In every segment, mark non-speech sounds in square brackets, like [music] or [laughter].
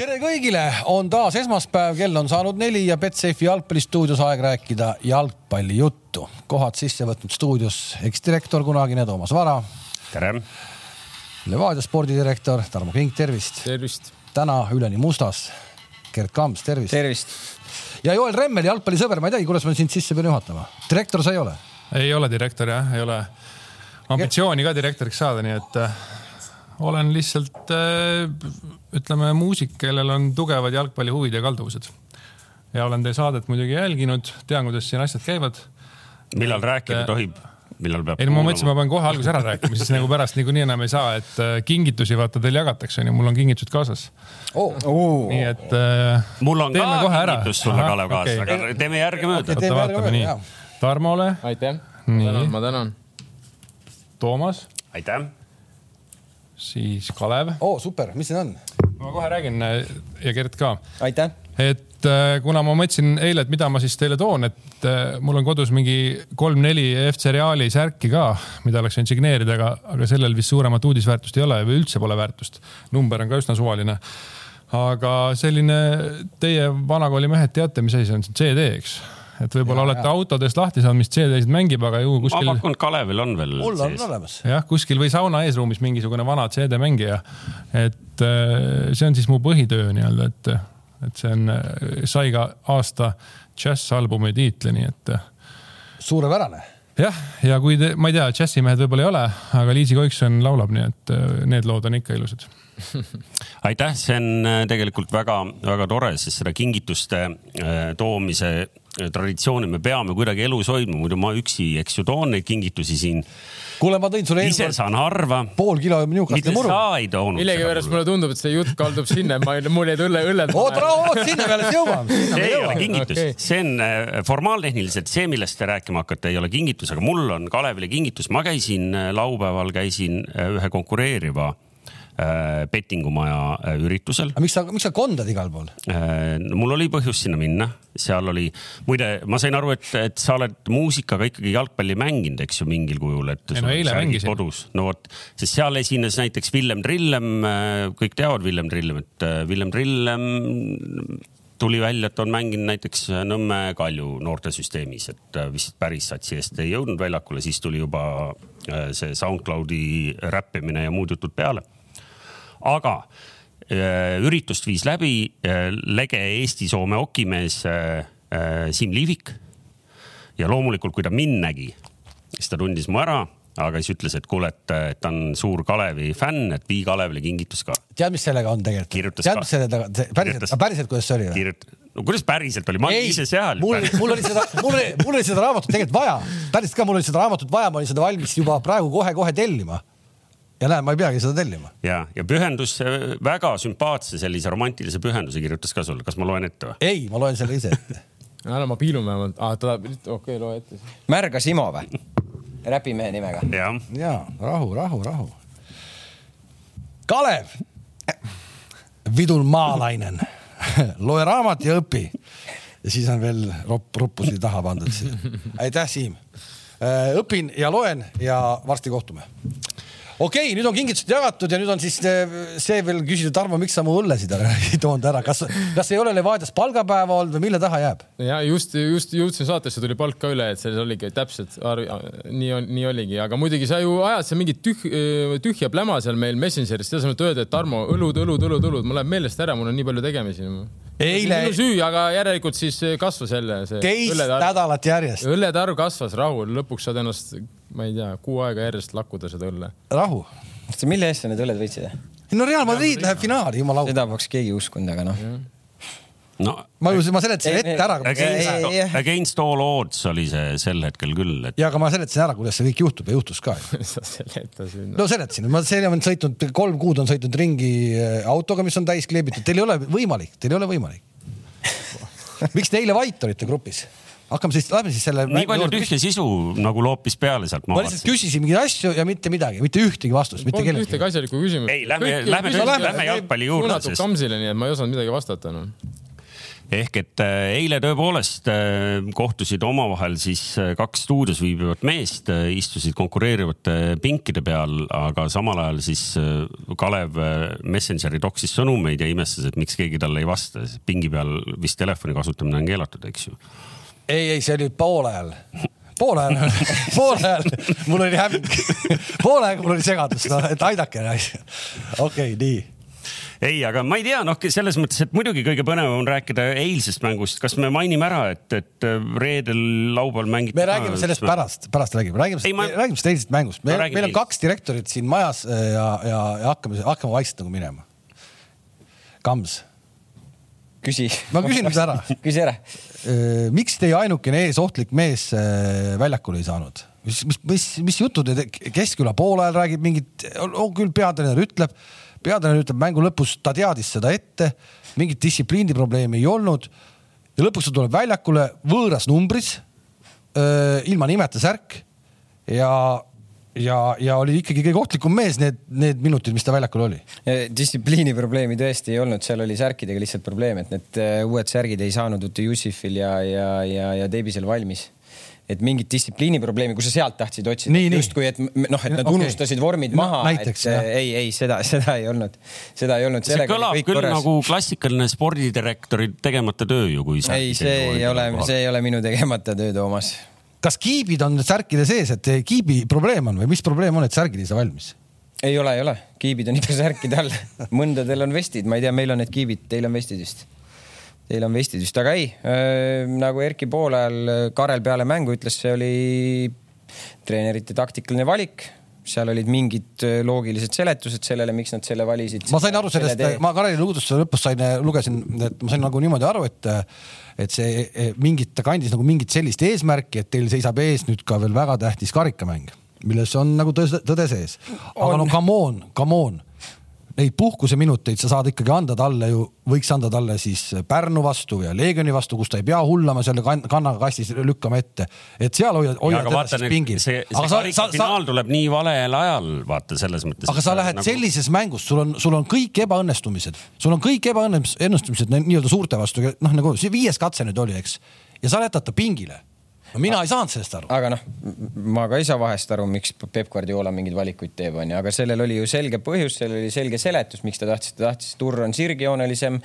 tere kõigile, on taas esmaspäev, kell on saanud neli ja Betsafe'i jalgpallistuudios aeg rääkida jalgpallijuttu. kohad sisse võtnud stuudios eksdirektor kunagine Toomas Vara. tere. Levadia spordidirektor Tarmo Kink, tervist. tervist. täna üleni mustas Gerd Kamps, tervist. tervist. ja Joel Remmel, jalgpallisõber, ma ei teagi, kuidas ma sind sisse pean juhatama. direktor sa ei ole? ei ole direktor jah, ei ole ambitsiooni ka direktoriks saada, nii et äh, olen lihtsalt äh, ütleme muusik, kellel on tugevad jalgpallihuvid ja kalduvused. ja olen teie saadet muidugi jälginud, tean, kuidas siin asjad käivad. millal rääkida tohib? millal peab? ei no ma mõtlesin, ma pean kohe alguses ära rääkima, siis nagu pärast niikuinii enam ei saa, et äh, kingitusi vaata teil jagatakse onju, mul on kingitused kaasas oh.. Oh. nii et äh,. mul on ka kingitus sulle, Kalev, kaasas okay., aga teeme järgemööda okay,. vaatame nii. Tarmole. aitäh. ma tänan. Toomas. aitäh. Siis Kalev. oo, super, mis siin on? ma kohe räägin ja Gert ka. aitäh. et äh, kuna ma mõtlesin eile, et mida ma siis teile toon, et äh, mul on kodus mingi kolm-neli FC Reali särki ka, mida oleks võinud signeerida, aga, aga sellel vist suuremat uudisväärtust ei ole või üldse pole väärtust. number on ka üsna suvaline. aga selline, teie vanakooli mehed teate, mis asi see on, see on CD, eks et võib-olla olete ja. autodest lahti saanud, mis CD-sid mängib, aga ju kuskil. ma pakun, Kalevil on veel. mul on olemas. jah, kuskil või sauna eesruumis mingisugune vana CD-mängija. et äh, see on siis mu põhitöö nii-öelda, et, et see on, sai ka aasta džässalbumi tiitli, nii et. suurepärane jah, ja kui te, ma ei tea, džässimehed võib-olla ei ole, aga Liisi Koikson laulab, nii et äh, need lood on ikka ilusad [laughs] aitäh, see on äh, tegelikult väga-väga tore, sest seda kingituste toomise traditsiooni me peame kuidagi elus hoidma, muidu ma üksi, eks ju, toon neid kingitusi siin. kuule, ma tõin sulle. ise saan harva. pool kilo Newcastli muru. sa ei toonud. millegipärast mulle tundub, et see jutt kaldub sinna, ma, mul jäid õlle, õlled. oot, oot, sinna peale jõuame. see ei ole kingitus okay., see on äh, formaaltehniliselt see, millest te rääkima hakkate, ei ole kingitus, aga mul on Kalevile kingitus. ma käisin äh, laupäeval, käisin äh, ühe konkureeriva pettingumaja üritusel. aga miks sa, miks sa kondad igal pool? mul oli põhjust sinna minna, seal oli, muide, ma sain aru, et, et sa oled muusikaga ikkagi jalgpalli mänginud, eks ju, mingil kujul, et. ei no eile mängisin. kodus, no vot, sest seal esines näiteks Villem Trillem, kõik teavad Villem Trillemit, Villem Trillem tuli välja, et on mänginud näiteks Nõmme Kalju noortesüsteemis, et vist päris satsi eest ei jõudnud väljakule, siis tuli juba see SoundCloudi räppimine ja muud jutud peale aga üritust viis läbi lege Eesti-Soome okimees Siim Liivik. ja loomulikult, kui ta mind nägi, siis ta tundis mu ära, aga siis ütles, et kuule, et ta on suur Kalevi fänn, et vii Kalevile kingitus ka. tead, mis sellega on tegelikult? tead, mis selle taga, päriselt, päriselt, kuidas see oli või? no kuidas päriselt oli, ma olin ise seal. mul, mul oli seda, mul oli, mul oli seda raamatut tegelikult vaja, päriselt ka, mul oli seda raamatut vaja, ma olin seda valmis juba praegu kohe-kohe tellima ja näe, ma ei peagi seda tellima. ja, ja pühendus, väga sümpaatse sellise romantilise pühenduse kirjutas ka sulle, kas ma loen ette või? ei, ma loen selle ise ette [laughs] ära ma piilun vähemalt ah,, ta tahab, okei okay,, loe ette siis. Märga Simo või? räpimehe nimega. ja, ja, rahu, rahu, rahu. Kalev, vidul maalainen [laughs] loe raamat ja õpi. ja siis on veel ropp, roppusi taha pandud siia. aitäh, Siim. õpin ja loen ja varsti kohtume okei okay,, nüüd on kingitused jagatud ja nüüd on siis eh, see veel küsida, Tarmo, miks sa mu õllesid [laughs] ei toonud ära, kas, kas ei ole Levadias palgapäeva olnud või mille taha jääb? ja just, just jõudsin saatesse, tuli palk ka üle, et selles oligi täpselt nii on, nii oligi, aga muidugi sa ju ajad seal mingit tüh, tühja pläma seal meil Messengeris, selle asemel, et öelda, et Tarmo, õlud, õlud, õlud, õlud, mul läheb meelest ära, mul on nii palju tegemisi eile. minu süü, aga järelikult siis kasvas jälle see. teist nädalat järjest. õllede arv kasvas, rahul, lõpuks saad ennast ma ei tea, kuu aega järjest lakkuda seda õlle. rahu. mille eest sa need õlled võitsid? no Real Madrid läheb finaali, jumala au. seda poleks keegi uskunud, aga noh no ma ju, ma seletasin ette ära. Against, against all odds oli see sel hetkel küll et.... ja, aga ma seletasin ära, kuidas see kõik juhtub ja juhtus ka [laughs] sa seletasid no seletasin, ma see on sõitnud kolm kuud on sõitnud ringi äh, autoga, mis on täis kleebitud, teil ei ole võimalik, teil ei ole võimalik [laughs] miks te eile vait olite grupis? hakkame siis, lähme siis selle. nii palju tühja sisu nagu loopis peale sealt. ma lihtsalt küsisin mingeid asju ja mitte midagi, mitte ühtegi vastust, mitte kellelegi. ühtegi asjalikku küsimust. ei, lähme, lähme, lähme jalgpalli juurde. suunatud Kamsile, nii et ma ei osanud midagi vastata noh ehk et äh, eile tõepoolest äh, kohtusid omavahel siis äh, kaks stuudios viibivat meest, istusid konkureerivate pinkide peal, aga samal ajal siis Kalev Messengeri toksis sõnumeid ja imestas, et miks keegi talle ei vasta. pingi peal vist telefoni kasutamine on keelatud, eks ju. ei, ei, see oli poole ajal poole ajal, poole ajal mul oli häbi, poole aega mul oli segadus, noh, et aidake. okei okay,, nii ei, aga ma ei tea, noh, selles mõttes, et muidugi kõige põnevam on rääkida eilsest mängust. kas me mainime ära, et, et äh, reedel, laupäeval mängiti? me räägime sellest pärast, pärast räägime, räägime, ma... räägime sellest eilsest mängust. meil, meil on kaks direktorit siin majas äh, ja, ja, ja hakkame, hakkame vaikselt nagu minema. Kams. küsi. ma küsin nüüd ära [laughs] küsi ära. Äh, miks teie ainukene eesohtlik mees väljakule ei saanud? mis, mis, mis, mis jutud, Keskküla poole ajal räägib mingit, küll peatreener ütleb peatreener ütleb mängu lõpus, ta teadis seda ette, mingit distsipliiniprobleemi ei olnud. ja lõpuks ta tuleb väljakule võõras numbris, ilma nimeta särk ja ja, ja oli ikkagi kõige ohtlikum mees need, need minutid, mis ta väljakul oli. distsipliini probleemi tõesti ei olnud, seal oli särkidega lihtsalt probleem, et need uued särgid ei saanud Utu Jussifil ja, ja, ja, ja Deebisel valmis et mingit distsipliiniprobleemi, kui sa sealt tahtsid otsida, justkui, et noh, et nad okay. unustasid vormid maha no,, et jah. ei, ei seda, [laughs] seda ei olnud, seda ei olnud. see kõlab küll korras. nagu klassikaline spordidirektori tegemata töö ju, kui. ei, see ei ole, see ei ole minu tegemata töö, Toomas. kas kiibid on särkide sees, et kiibi probleem on või mis probleem on, et särgid ei saa valmis? ei ole, ei ole, kiibid on ikka särkide all [laughs] mõndadel on vestid, ma ei tea, meil on need kiibid, teil on vestid vist Teil on vestid vist, aga ei äh,, nagu Erki poolajal äh, Karel peale mängu ütles, see oli treenerite taktikaline valik seal olid mingid äh, loogilised seletused sellele, miks nad selle valisid. ma sain aru sellest, ma Kareli lugutuste lõpus sain, lugesin, et ma sain nagu niimoodi aru, et, et see e, mingit, ta kandis nagu mingit sellist eesmärki, et teil seisab ees nüüd ka veel väga tähtis karikamäng, milles on nagu tõde, tõde sees. aga on. no come on, come on neid puhkuseminuteid sa saad ikkagi anda talle ju, võiks anda talle siis Pärnu vastu ja Leegioni vastu, kus ta ei pea hullama selle kannaga kastis lükkama ette. et seal hoiad, hoiad teda siis pingil. see, see karika finaal tuleb nii valel ajal, vaata selles mõttes. aga sa lähed nagu... sellises mängus, sul on, sul on kõik ebaõnnestumised, sul on kõik ebaõnnestumised nii-öelda suurte vastu, noh nagu see viies katse nüüd oli, eks. ja sa jätad ta pingile no mina ei saanud sellest aru. aga noh, ma ka ei saa vahest aru, miks Peep Guardiola mingeid valikuid teeb, onju, aga sellel oli ju selge põhjus, sellel oli selge seletus, miks ta tahtis, ta tahtis, Turr on sirgjoonelisem.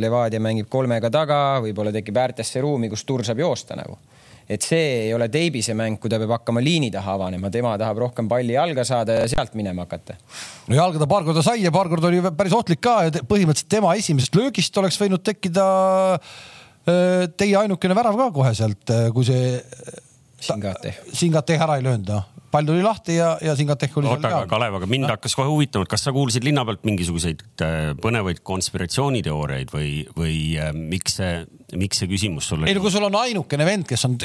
Levadia mängib kolmega taga, võib-olla tekib äärtesse ruumi, kus Turr saab joosta nagu et see ei ole Teibise mäng, kui ta peab hakkama liini taha avanema, tema tahab rohkem palli jalga saada ja sealt minema hakata. no jalga ta paar korda sai ja paar korda oli päris ohtlik ka ja põhimõtteliselt tema esimesest löögist oleks võinud tekkida äh, teie ainukene värav ka kohe sealt, kui see. Singate. Singate ära ei löönud noh pall tuli lahti ja, ja Singatech oli oota, aga Kalev, aga mind no. hakkas kohe huvitama, et kas sa kuulsid linna pealt mingisuguseid äh, põnevaid konspiratsiooniteooriaid või, või äh, miks see, miks see küsimus sulle? ei no kui sul on ainukene vend, kes on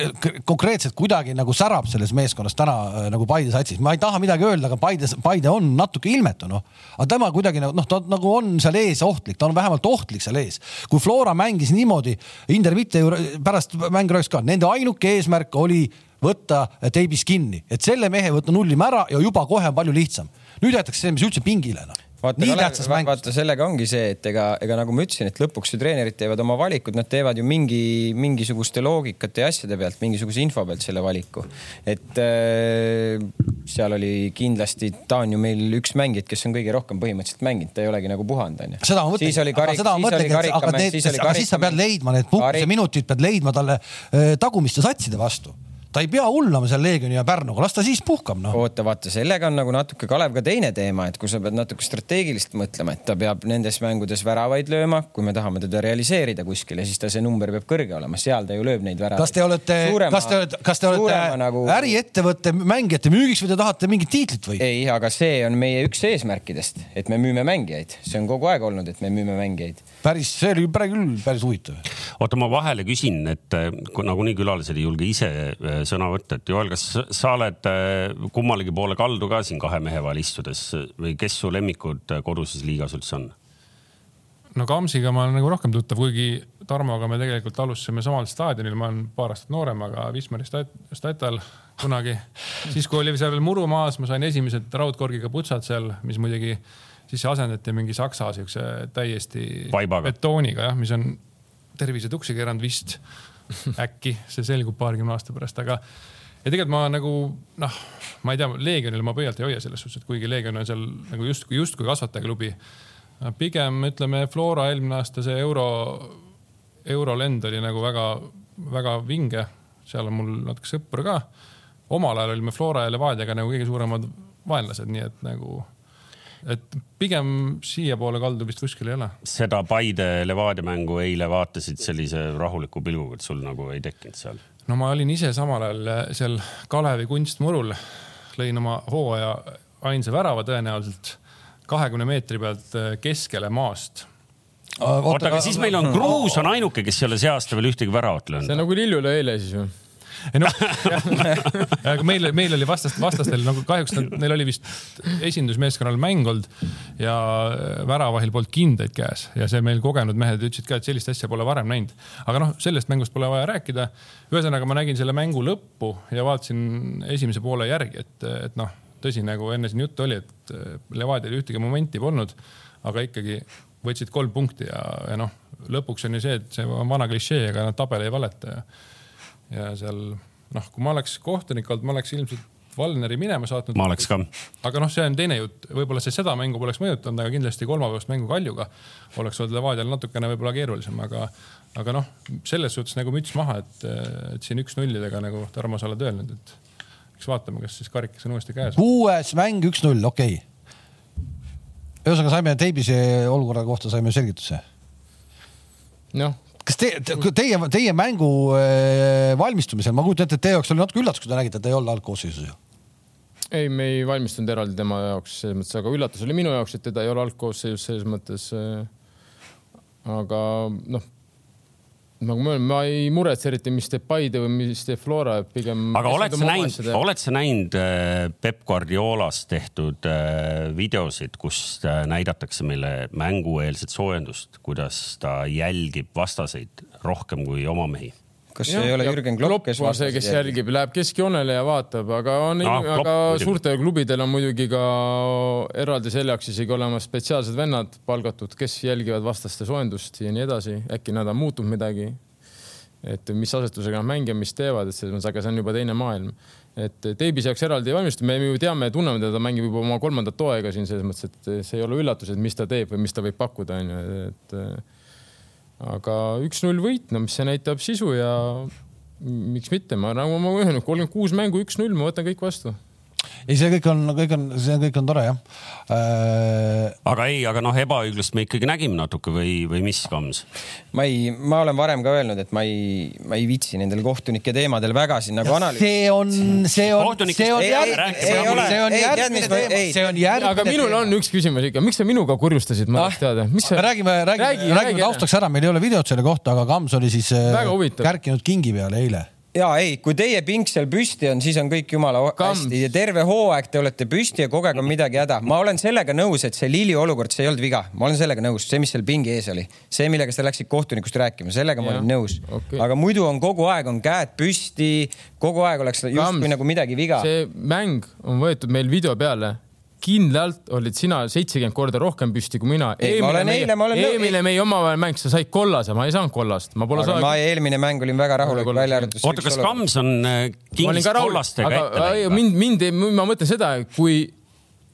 konkreetselt kuidagi nagu särab selles meeskonnas täna äh, nagu Paide satsis, ma ei taha midagi öelda, aga Paide, Paide on natuke ilmetu noh. aga tema kuidagi nagu noh, ta nagu on seal ees ohtlik, ta on vähemalt ohtlik seal ees. kui Flora mängis niimoodi, Inder Mitte ju pärast mängu rääkis ka, nende ainuke eesmärk oli võtta teibis kinni, et selle mehe võtta nullima ära ja juba kohe on palju lihtsam. nüüd jäetakse see, mis üldse pingile noh vaata, Kalev, vaata sellega ongi see, et ega, ega nagu ma ütlesin, et lõpuks ju treenerid teevad oma valikud, nad teevad ju mingi, mingisuguste loogikate ja asjade pealt, mingisuguse info pealt selle valiku. et äh, seal oli kindlasti, ta on ju meil üks mängijad, kes on kõige rohkem põhimõtteliselt mänginud, ta ei olegi nagu puhanud, onju. seda ma mõtlengi, aga seda ma mõtlengi, aga, need, aga siis sa pead leidma need puhkuseminutid, pead leidma talle äh, tagumiste satside vastu ta ei pea hullama seal Leegioni ja Pärnuga, las ta siis puhkab noh. oota, vaata, sellega on nagu natuke, Kalev, ka teine teema, et kui sa pead natuke strateegiliselt mõtlema, et ta peab nendes mängudes väravaid lööma, kui me tahame teda realiseerida kuskile, siis ta see number peab kõrge olema, seal ta ju lööb neid väravaid. kas te olete, kas te olete, kas te olete nagu... äriettevõtte mängijate müügiks või te tahate mingit tiitlit või? ei, aga see on meie üks eesmärkidest, et me müüme mängijaid, see on kogu aeg olnud, et me müüme mängijaid. päris, see oli praegu küll päris huvitav. oota, ma vahele küsin, et nagunii külalised ei julge ise sõna võtta, et Joel, kas sa oled äh, kummalegi poole kaldu ka siin kahe mehe vahel istudes või kes su lemmikud äh, koduses liigas üldse on? no Kamsiga ma olen nagu rohkem tuttav, kuigi Tarmoga me tegelikult alustasime samal staadionil, ma olen paar aastat noorem, aga Wismari statal kunagi. siis, kui oli seal veel muru maas, ma sain esimesed raudkorgiga putsad seal, mis muidugi siis asendati mingi saksa siukse täiesti Vaibaga. betooniga jah, mis on tervise tuksi keeranud vist äkki see selgub paarikümne aasta pärast, aga ja tegelikult ma nagu noh, ma ei tea, Leegionil ma pöialt ei hoia selles suhtes, et kuigi Leegion on seal nagu justkui, justkui kasvatajaklubi. pigem ütleme Flora eelmine aasta see euro, eurolend oli nagu väga-väga vinge, seal on mul natuke sõpru ka. omal ajal olime Flora ja Levadiaga nagu kõige suuremad vaenlased, nii et nagu et pigem siiapoole kaldu vist kuskil ei ole. seda Paide Levadia mängu eile vaatasid sellise rahuliku pilguga, et sul nagu ei tekkinud seal? no ma olin ise samal ajal seal Kalevi kunstmurul, lõin oma hooaja ainsa värava tõenäoliselt kahekümne meetri pealt keskele maast oota, aga siis meil on Kruus on ainuke, kes ei ole see aasta veel ühtegi väravat löönud. see on nagu Lillu lõi eile siis või? Ei noh, aga meil, meil oli vastast, vastastel nagu kahjuks neil oli vist esindusmeeskonnal mäng olnud ja väravahil polnud kindaid käes ja see meil kogenud mehed ütlesid ka, et sellist asja pole varem näinud. aga noh, sellest mängust pole vaja rääkida. ühesõnaga, ma nägin selle mängu lõppu ja vaatasin esimese poole järgi, et, et noh, tõsi, nagu enne siin juttu oli, et Levadial ühtegi momenti polnud, aga ikkagi võtsid kolm punkti ja, ja noh, lõpuks on ju see, et see on vana klišee, aga noh, tabel ei valeta ja ja seal noh, kui ma oleks kohtunik olnud, ma oleks ilmselt Valneri minema saatnud. ma oleks ka. aga noh, see on teine jutt, võib-olla see seda mängu poleks mõjutanud, aga kindlasti kolmapäevast mängu Kaljuga oleks olnud Levadial natukene võib-olla keerulisem, aga, aga noh, selles suhtes nagu müts maha, et, et siin üks-nullidega nagu Tarmo, sa oled öelnud, et eks vaatame, kas siis karikas on uuesti käes. kuues mäng üks-null, okei okay.. ühesõnaga saime Teibise olukorra kohta saime selgituse. noh kas te, teie, teie mängu äh, valmistumisel, ma kujutan ette, et teie jaoks oli natuke üllatus, kui te nägite, et ta ei olnud algkoosseisus ju? ei, me ei valmistunud eraldi tema jaoks selles mõttes, aga üllatus oli minu jaoks, et teda ei ole algkoosseisus selles mõttes. Äh, aga noh nagu ma öelin, ma ei muretse eriti, mis teeb Paide või mis teeb Flora, pigem. aga oled sa näinud, oled sa näinud äh, Peep Guardiolas tehtud äh, videosid, kus äh, näidatakse meile mängueelset soojendust, kuidas ta jälgib vastaseid rohkem kui oma mehi? Kas see ei ole Jürgen Klopp, kes on see, kes jälgib, läheb keskjoonele ja vaatab, aga on no,, aga muidugi. suurtel klubidel on muidugi ka eraldi selle jaoks isegi olemas spetsiaalsed vennad palgatud, kes jälgivad vastaste soojendust ja nii edasi. äkki nad on muutnud midagi. et mis asetusega nad mängimist teevad, et selles mõttes, aga see on juba teine maailm. et Teibis jaoks eraldi ei valmistu, me ju teame ja tunneme teda, mängib juba oma kolmandat hooaega siin selles mõttes, et see ei ole üllatus, et mis ta teeb või mis ta võib pakkuda, onju, et aga üks-null võit, no mis see näitab sisu ja miks mitte, ma nagu ma öelnud, kolmkümmend kuus mängu, üks-null, ma võtan kõik vastu ei, see kõik on, kõik on, see kõik on tore jah. Äh.... aga ei, aga noh, ebaõiglust me ikkagi nägime natuke või, või mis, Kams? ma ei, ma olen varem ka öelnud, et ma ei, ma ei viitsi nendel kohtunike teemadel väga siin nagu analüüsida. see on, see on, see on järgmine, see on järgmine teema, see on järgmine. aga minul on üks küsimus ikka, miks sa minuga kurjustasid, ma tahaks teada. räägime, räägime, räägime taustaks ära, meil ei ole videot selle kohta, aga Kams oli siis äh, kärkinud kingi peale eile ja ei, kui teie ping seal püsti on, siis on kõik jumala Kamps. hästi ja terve hooaeg te olete püsti ja kogu aeg on midagi häda. ma olen sellega nõus, et see Lili olukord, see ei olnud viga, ma olen sellega nõus, see, mis seal pingi ees oli, see, millega sa läksid kohtunikust rääkima, sellega ma ja. olen nõus okay.. aga muidu on kogu aeg on käed püsti, kogu aeg oleks justkui nagu midagi viga. see mäng on võetud meil video peale kindlalt olid sina seitsekümmend korda rohkem püsti kui mina. eelmine meie omavahel mäng, sa said kollase, ma ei saanud kollast, ma pole saanud. ma eelmine mäng olin väga rahulik, välja arvatud. oota, kas Kams on äh, kingist kollastega ette läinud? mind, mind, ma mõtlen seda, kui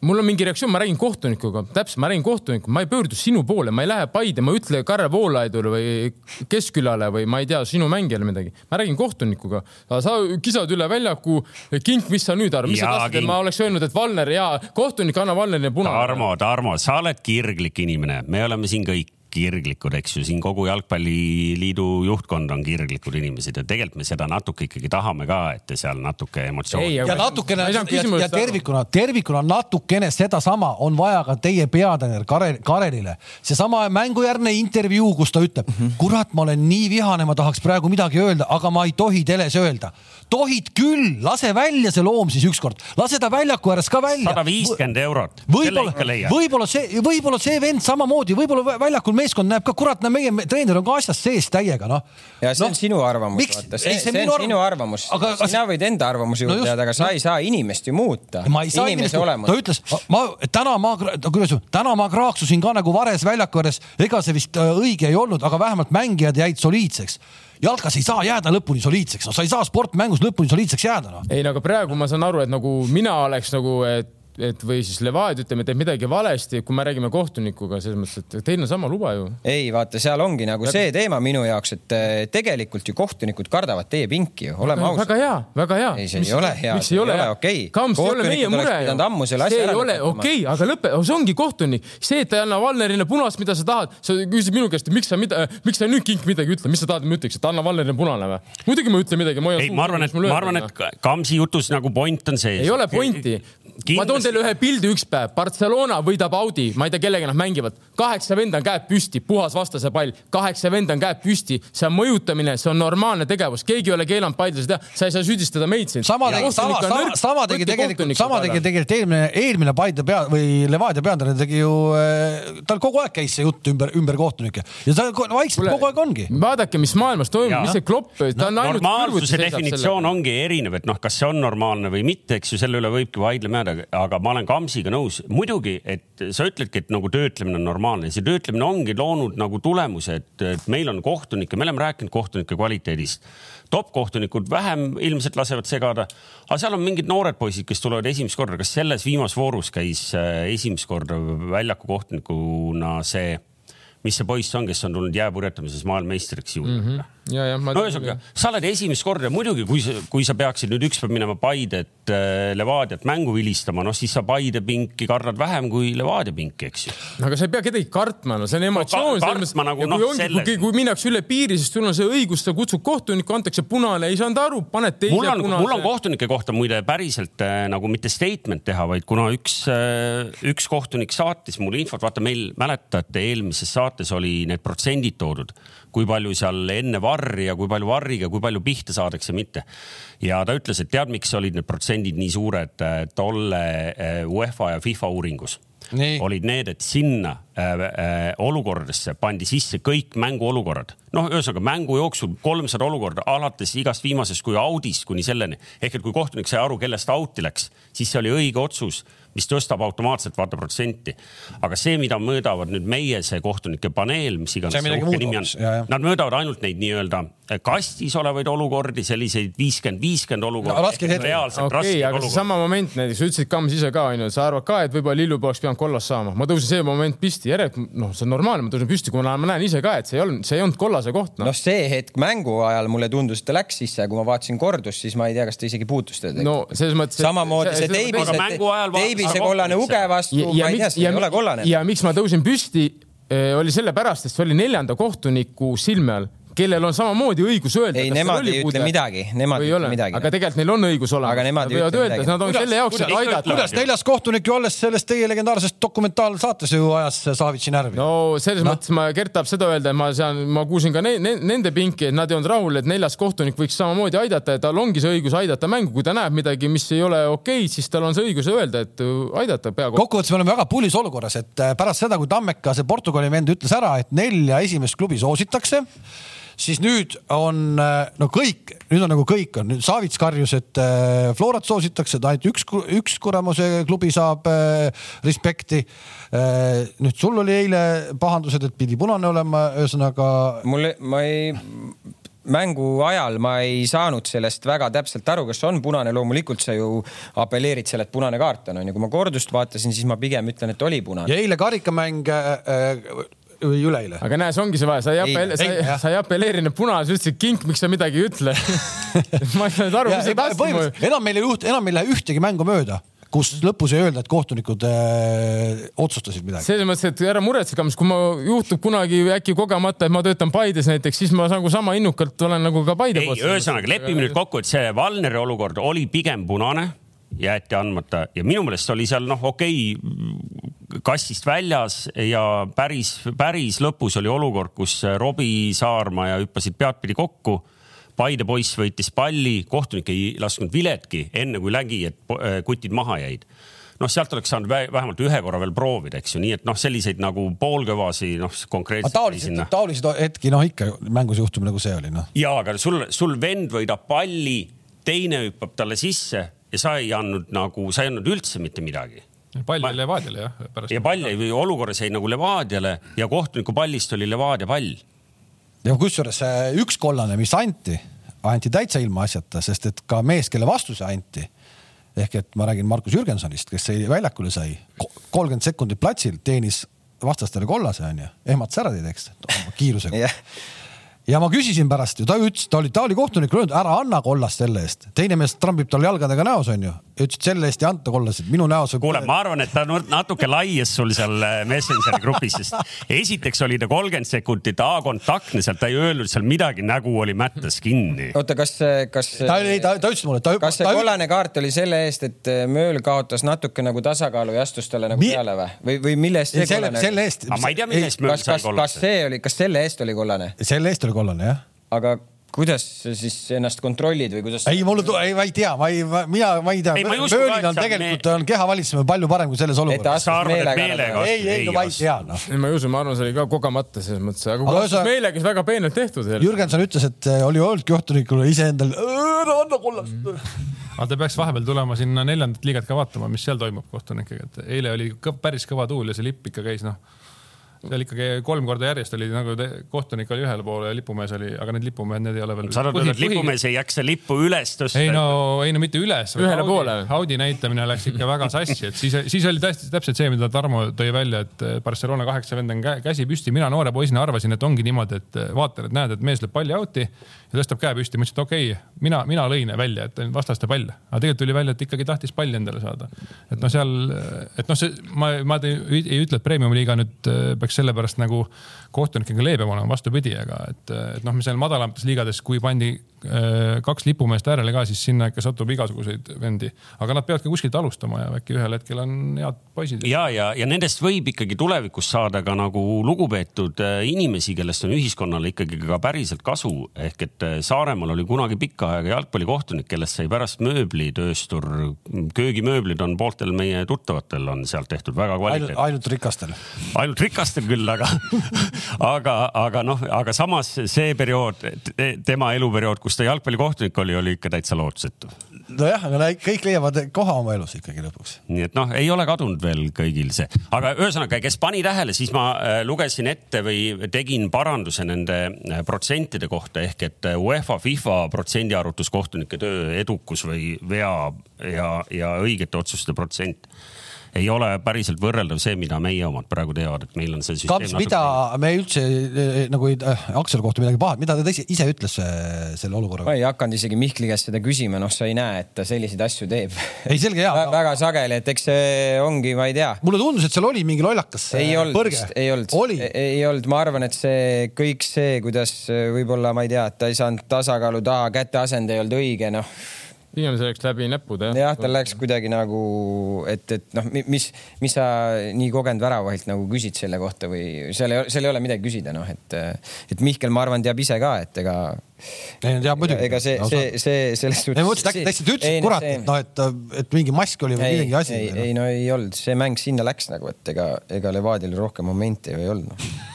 mul on mingi reaktsioon, ma räägin kohtunikuga, täpselt, ma räägin kohtunikuga, ma ei pöördu sinu poole, ma ei lähe Paide, ma ei ütle Karel Voolaidule või Keskkülale või ma ei tea, sinu mängijale midagi. ma räägin kohtunikuga. sa kisad üle väljaku, kink, mis sa nüüd arvad, mis ja, sa tahtsid, et ma oleks öelnud, et Valner ja kohtunik, anna Valnerile punane. Tarmo, Tarmo, sa oled kirglik inimene, me oleme siin kõik kirglikud, eks ju, siin kogu jalgpalliliidu juhtkond on kirglikud inimesed ja tegelikult me seda natuke ikkagi tahame ka, et te seal natuke emotsiooni. ja natukene ja, ja tervikuna, tervikuna natukene sedasama on vaja ka teie peatreener Karel, Karelile. seesama mängujärgne intervjuu, kus ta ütleb mm, -hmm. kurat, ma olen nii vihane, ma tahaks praegu midagi öelda, aga ma ei tohi teles öelda. tohid küll, lase välja see loom siis ükskord, lase ta väljaku ääres ka välja. sada viiskümmend eurot. võib-olla, võib-olla see, võib-olla see vend samamoodi, võib-olla väljakul meeldib meeskond näeb ka, kurat, no meie treener on ka asjas sees täiega, noh. ja see no, on sinu arvamus, vaata, see, see, see on sinu arvamus, aga sina võid enda arvamuse juurde no jääda, aga sa ei saa inimest ju muuta. ma ei saa inimest muuta, ta ütles, ma täna ma, kuidas, täna ma kraaksusin ka nagu Vares väljaku ääres, ega see vist äh, õige ei olnud, aga vähemalt mängijad jäid soliidseks. Jalkas ei saa jääda lõpuni soliidseks, no sa ei saa sportmängus lõpuni soliidseks jääda no.. ei no aga praegu ma saan aru, et nagu mina oleks nagu, et et või siis Levadia ütleme, teeb midagi valesti, kui me räägime kohtunikuga selles mõttes, et teil on sama luba ju. ei vaata, seal ongi nagu see teema minu jaoks, et eh, tegelikult ju kohtunikud kardavad teie pinki ju, oleme ausad. väga hea, väga hea. ei, see mis, ei ole hea. miks ei ole okei. Kams ei ole meie mure ju. see ei ole okei okay,, aga lõpe, see ongi kohtunik. see, et ta ei anna Valnerile punast, mida sa tahad, sa küsid minu käest, miks sa mida, miks sa nüüd kink midagi ütle, mis sa tahad, et ma ütleks, et anna Valnerile punane või? muidugi ma ütlen midagi. ei, ma arvan, et ma arvan, et Kamsi jutus nagu point on sees. ei ole pointi. ma toon teile ühe pildi, üks päev. Barcelona võidab Audi, ma ei tea, kellega nad mängivad. kaheksa venda on käed püsti, puhas vastase pall, kaheksa venda on käed püsti, see on mõjutamine, see on normaalne tegevus, keegi ei ole keelanud palli seda teha, sa ei saa süüdistada meid siin. sama tegi, sama, sama, sama tegi tegelikult, sama tegi tegelikult eelmine, eelmine Paide pea või Levadia peatreener tegi ju, eh, tal kogu aeg käis see jutt ümber, ümber kohtunike ja ta vaikselt kogu aeg ongi. vaadake, mis maailmas toimub, mis see klopp, ta on ainult. normaalsuse definitsioon ongi erinev, et noh, kas see on normaalne või mitte, eks ju, selle üle võibki vaidlema jääda, aga ma olen Kamsiga nõus muidugi, et sa ütledki, et nagu töötlemine on normaalne, see töötlemine ongi loonud nagu tulemuse, et, et meil on kohtunikke, me oleme rääkinud kohtunike kvaliteedist. top kohtunikud vähem ilmselt lasevad segada, aga seal on mingid noored poisid, kes tulevad esimest korda, kas selles viimases voorus käis äh, esimest korda väljaku kohtunikuna see mis see poiss on, kes on tulnud jääpurjetamises maailmameistriks juurde mm? -hmm. No ühesõnaga, sa oled esimest korda, muidugi, kui kui sa peaksid nüüd ükspäev minema Paidet äh,, Levadiat mängu vilistama, noh siis sa Paide pinki kardad vähem kui Levadia pinki, eks ju. no aga sa ei pea kedagi kartma, no see on emotsioon no,. kartma nagu noh, selles. kui, kui minnakse üle piiri, siis sul on see õigus, sa kutsud kohtuniku, antakse punane, ei saanud aru, paned teise mul on, punase. mul on kohtunike kohta muide päriselt äh, nagu mitte statement teha, vaid kuna üks äh,, üks kohtunik saatis mulle infot, vaata meil mäletate, eelmises saates oli need protsendid toodud kui palju seal enne varri ja kui palju varriga, kui palju pihta saadakse, mitte. ja ta ütles, et tead, miks olid need protsendid nii suured äh, tolle äh, UEFA ja FIFA uuringus Nii. olid need, et sinna äh, äh, olukordadesse pandi sisse kõik mänguolukorrad. noh, ühesõnaga mängu jooksul kolmsada olukorda alates igast viimasest kui audist kuni selleni. ehk et kui kohtunik sai aru, kellest out'i läks, siis see oli õige otsus mis tõstab automaatselt vaata protsenti. aga see, mida mõõdavad nüüd meie see kohtunike paneel, mis iganes see nad mõõdavad ainult neid nii-öelda kastis olevaid olukordi, selliseid viiskümmend, viiskümmend olukorda no,. reaalselt okay, raskeid olukordi. sama moment näiteks, sa ütlesid Kams ise ka onju, sa arvad ka, et võib-olla Lillu poleks pidanud kollast saama. ma tõusin see moment püsti, järelikult noh, see on normaalne, ma tõusen püsti, kui ma näen ise ka, et see ei olnud, see ei olnud kollase koht no.. noh, see hetk mängu ajal mulle tundus, et ta läks sisse kui ma vaatasin kordust, siis ma ei tea, kas ta isegi puutus teda. no selles mõttes. samamoodi see, see teibise, teibise kollane uge vastu, ma ei tea, see ei ole kollane. ja miks ma tõusin püsti, eh, oli sellepärast, et see oli neljanda kohtuniku silme all kellel on samamoodi õigus öelda. ei, nemad ei ütle midagi, nemad ei ütle midagi. aga tegelikult neil on õigus olemas. aga nemad ei ütle midagi. Nad on kuidas, selle jaoks, et aidata. kuidas neljas kohtunik ju alles selles teie legendaarsest dokumentaalsaates ju ajas Savitsi närvi. no selles no. mõttes ma, Gert tahab seda öelda, et ma seal, ma kuulsin ka ne, ne, nende pinki, et nad ei olnud rahul, et neljas kohtunik võiks samamoodi aidata ja tal ongi see õigus aidata mängu, kui ta näeb midagi, mis ei ole okei okay,, siis tal on see õigus öelda, et aidata peakohtunik. kokkuvõttes me oleme väga pulis olukorras, et pärast seda, kui Tammeka, see Portugali vend ütles ära, et nelja esimest klubi soositakse siis nüüd on äh, no kõik, nüüd on nagu kõik on, nüüd Savits karjus, et äh, Florat soositakse, et ainult üks, üks kuramuse klubi saab äh, respekti. nüüd sul oli eile pahandused, et pidi punane olema, ühesõnaga. mul, ma ei mängu ajal ma ei saanud sellest väga täpselt aru, kas on punane, loomulikult sa ju apelleerid selle, et punane kaart on, onju. kui ma kordust vaatasin, siis ma pigem ütlen, et oli punane. ja eile karikamäng äh, või üleeile. aga näe, see ongi see vahe, sa ei apelle-, sa, ei, sa ei apelleerinud punase, ütlesid kink, miks sa midagi ei ütle [laughs] ma ei saanud aru, mis sa tahtsid. enam meil ei juhtu, enam ei lähe ühtegi mängu mööda kus lõpus ei öelda, et kohtunikud äh, otsustasid midagi. selles mõttes, et ära muretse, Kams, kui ma juhtub kunagi äkki kogemata, et ma töötan Paides näiteks, siis ma nagu sama innukalt olen nagu ka Paide poolt. ühesõnaga lepime nüüd kokku, et see Valneri olukord oli pigem punane jäeti andmata ja minu meelest oli seal noh, okei okay, kastist väljas ja päris, päris lõpus oli olukord, kus Robbie Saarma ja hüppasid peadpidi kokku. Paide poiss võitis palli, kohtunik ei lasknud viletki, enne kui nägi, et kutid maha jäid noh, sealt oleks saanud vä- vähemalt ühe korra veel proovida, eks ju, nii et noh, selliseid nagu poolkõvasi, noh, konkreetselt. taoliseid, taoliseid hetki noh, ikka mängus juhtub nagu see oli noh. ja aga sul, sul vend võidab palli, teine hüppab talle sisse ja sa ei andnud nagu, sa ei andnud üldse mitte midagi pall jäi Levadiale jah, pärast. ja pall jäi, olukorras jäi nagu Levadiale ja kohtuniku pallist oli Levadia pall. Ja kusjuures see üks kollane, mis anti, anti täitsa ilma asjata, sest et ka mees, kelle vastu see anti ehk et ma räägin Markus Jürgensonist, kes sai väljakule sai kolmkümmend sekundit platsil, teenis vastastele kollase onju, ehmatas ära teid, eks, kiirusega. Jah, ja ma küsisin pärast ju, ta ütles, ta oli, ta oli kohtunikule öelnud, ära anna kollast selle eest. teine mees trambib tal jalgadega näos onju, ütles, et selle eest ei anta kollaseid, minu näos. kuule, ma arvan, et ta natuke laias sul seal äh, Messengeri grupis, sest esiteks oli ta kolmkümmend sekundit A-kontaktne sealt, ta ei öelnud seal midagi, nägu oli mättes kinni. oota, kas, kas, ta ei, ta, ta ütles mulle, ta. kas see kollane kaart oli selle eest, et äh, Mööl kaotas natuke nagu tasakaalu ja astus talle nagu Mi- peale või, või, või mille eest see selle, kollane? selle eest. ma ei tea, mille eest Mööl kas, sai kas, kas kollase. see oli, kas selle eest oli kollane, selle eest oli kollane jah. aga kuidas sa siis ennast kontrollid või kuidas? ei, mulle, ei, ma ei tea, ma ei, mina, ma ei tea. Et on tegelikult me- on keha valitsemine palju parem kui selles olukorras. meelega? ei, ei, no ma ei tea noh. ei, ma ei usu, ma arvan, see oli ka kogemata selles mõttes, aga Aga ühesõnaga- meelega, siis väga peenelt tehtud. Jürgenson ütles, et äh, oli öelnud kohtunikule iseendale, ära anna kollast. aga ta peaks vahepeal tulema sinna neljandat liigat ka vaatama, mis seal toimub kohtunikega, et eile oli kõ- päris kõva tuul ja see lipp ikka käis noh. Seal ikkagi kolm korda järjest oli nagu te- kohtunik oli ühel pool ja lipumees oli, aga need lipumehed, need ei ole veel. sa arvad, et lipumees ei jaksa lippu üles tõsta? ei no, ei no mitte üles. Ühele poole. Audi näitamine läks ikka väga sassi, et siis, siis oli tõesti täpselt see, mida Tarmo tõi välja, et eh, Barcelona kaheksa vend on kä- käsi püsti, mina noore poisina arvasin, et ongi niimoodi, et eh, vaatan, et näed, et mees lööb palli out'i ja tõstab käe püsti, mõtlesin, et okei okay,, mina, mina lõin välja, et vastaste pall, aga tegelikult tuli välja, et ikkagi tahtis palli endale saada. et noh, seal, et noh, see ma, ma ei, ei ütle, et premium liiga nüüd eh, peaks sellepärast nagu kohtunikega leebem olema, vastupidi, aga et, et noh, me seal madalamates liigades, kui pandi äh, kaks lipumeest äärele ka, siis sinna ikka satub igasuguseid vendi, aga nad peavad ka kuskilt alustama ja äkki ühel hetkel on head poisid. ja, ja, ja nendest võib ikkagi tulevikus saada ka nagu lugupeetud äh, inimesi, kellest on ühiskonnale ikkagi ka päriselt kasu. ehk et äh, Saaremaal oli kunagi pikka aega jalgpallikohtunik, kellest sai pärast mööblitööstur. köögimööblid on pooltel meie tuttavatel on sealt tehtud väga ainult, kvaliteetne. ainult rikastel. ainult rikastel küll, aga, [laughs] aga, aga noh, aga samas see periood, tema eluperiood, kus ta jalgpallikohtunik oli, oli ikka täitsa lootusetu. Nojah, aga kõik leiavad koha oma elus ikkagi lõpuks. nii et noh, ei ole kadunud veel kõigil see, aga ühesõnaga, kes pani tähele, siis ma äh, lugesin ette või tegin paranduse nende äh, protsentide kohta ehk et äh, UEFA, FIFA protsendiarvutus kohtunike töö edukus või vea ja, ja õigete otsuste protsent ei ole päriselt võrreldav see, mida meie omad praegu teevad, et meil on see süsteem. Kamps, mida me üldse eh, nagu ei äh, Aksel kohta midagi paha, mida ta ise, ise ütles äh, selle olukorraga ma? ei hakanud isegi Mihkli käest seda küsima, noh, sa ei näe, et ta selliseid asju teeb ei, selge hea. väga sageli, et eks see ongi, ma ei tea. mulle tundus, et seal oli mingi lollakas äh, ei olnud põrge vist, ei olnud, oli, ei olnud, ma arvan, et see kõik see, kuidas võib-olla ma ei tea, et ta ei saanud tasakaalu taha, käte asend ei olnud õige, noh pigem see läks läbi näppude jah, tal läks kuidagi nagu, et, et noh, mis, mis sa nii kogenud väravahilt nagu küsid selle kohta või seal ei, seal ei ole midagi küsida, noh, et, et Mihkel, ma arvan, teab ise ka, et ega. ei teab muidugi. ega see, see, see selles ei, ma mõtlesin, et äkki ta lihtsalt ütles, et kurat, et noh, et, et mingi mask oli või mingi asi. ei, ei no ei olnud, see mäng sinna läks nagu, et ega, ega Levadial rohkem momente ju ei olnud no..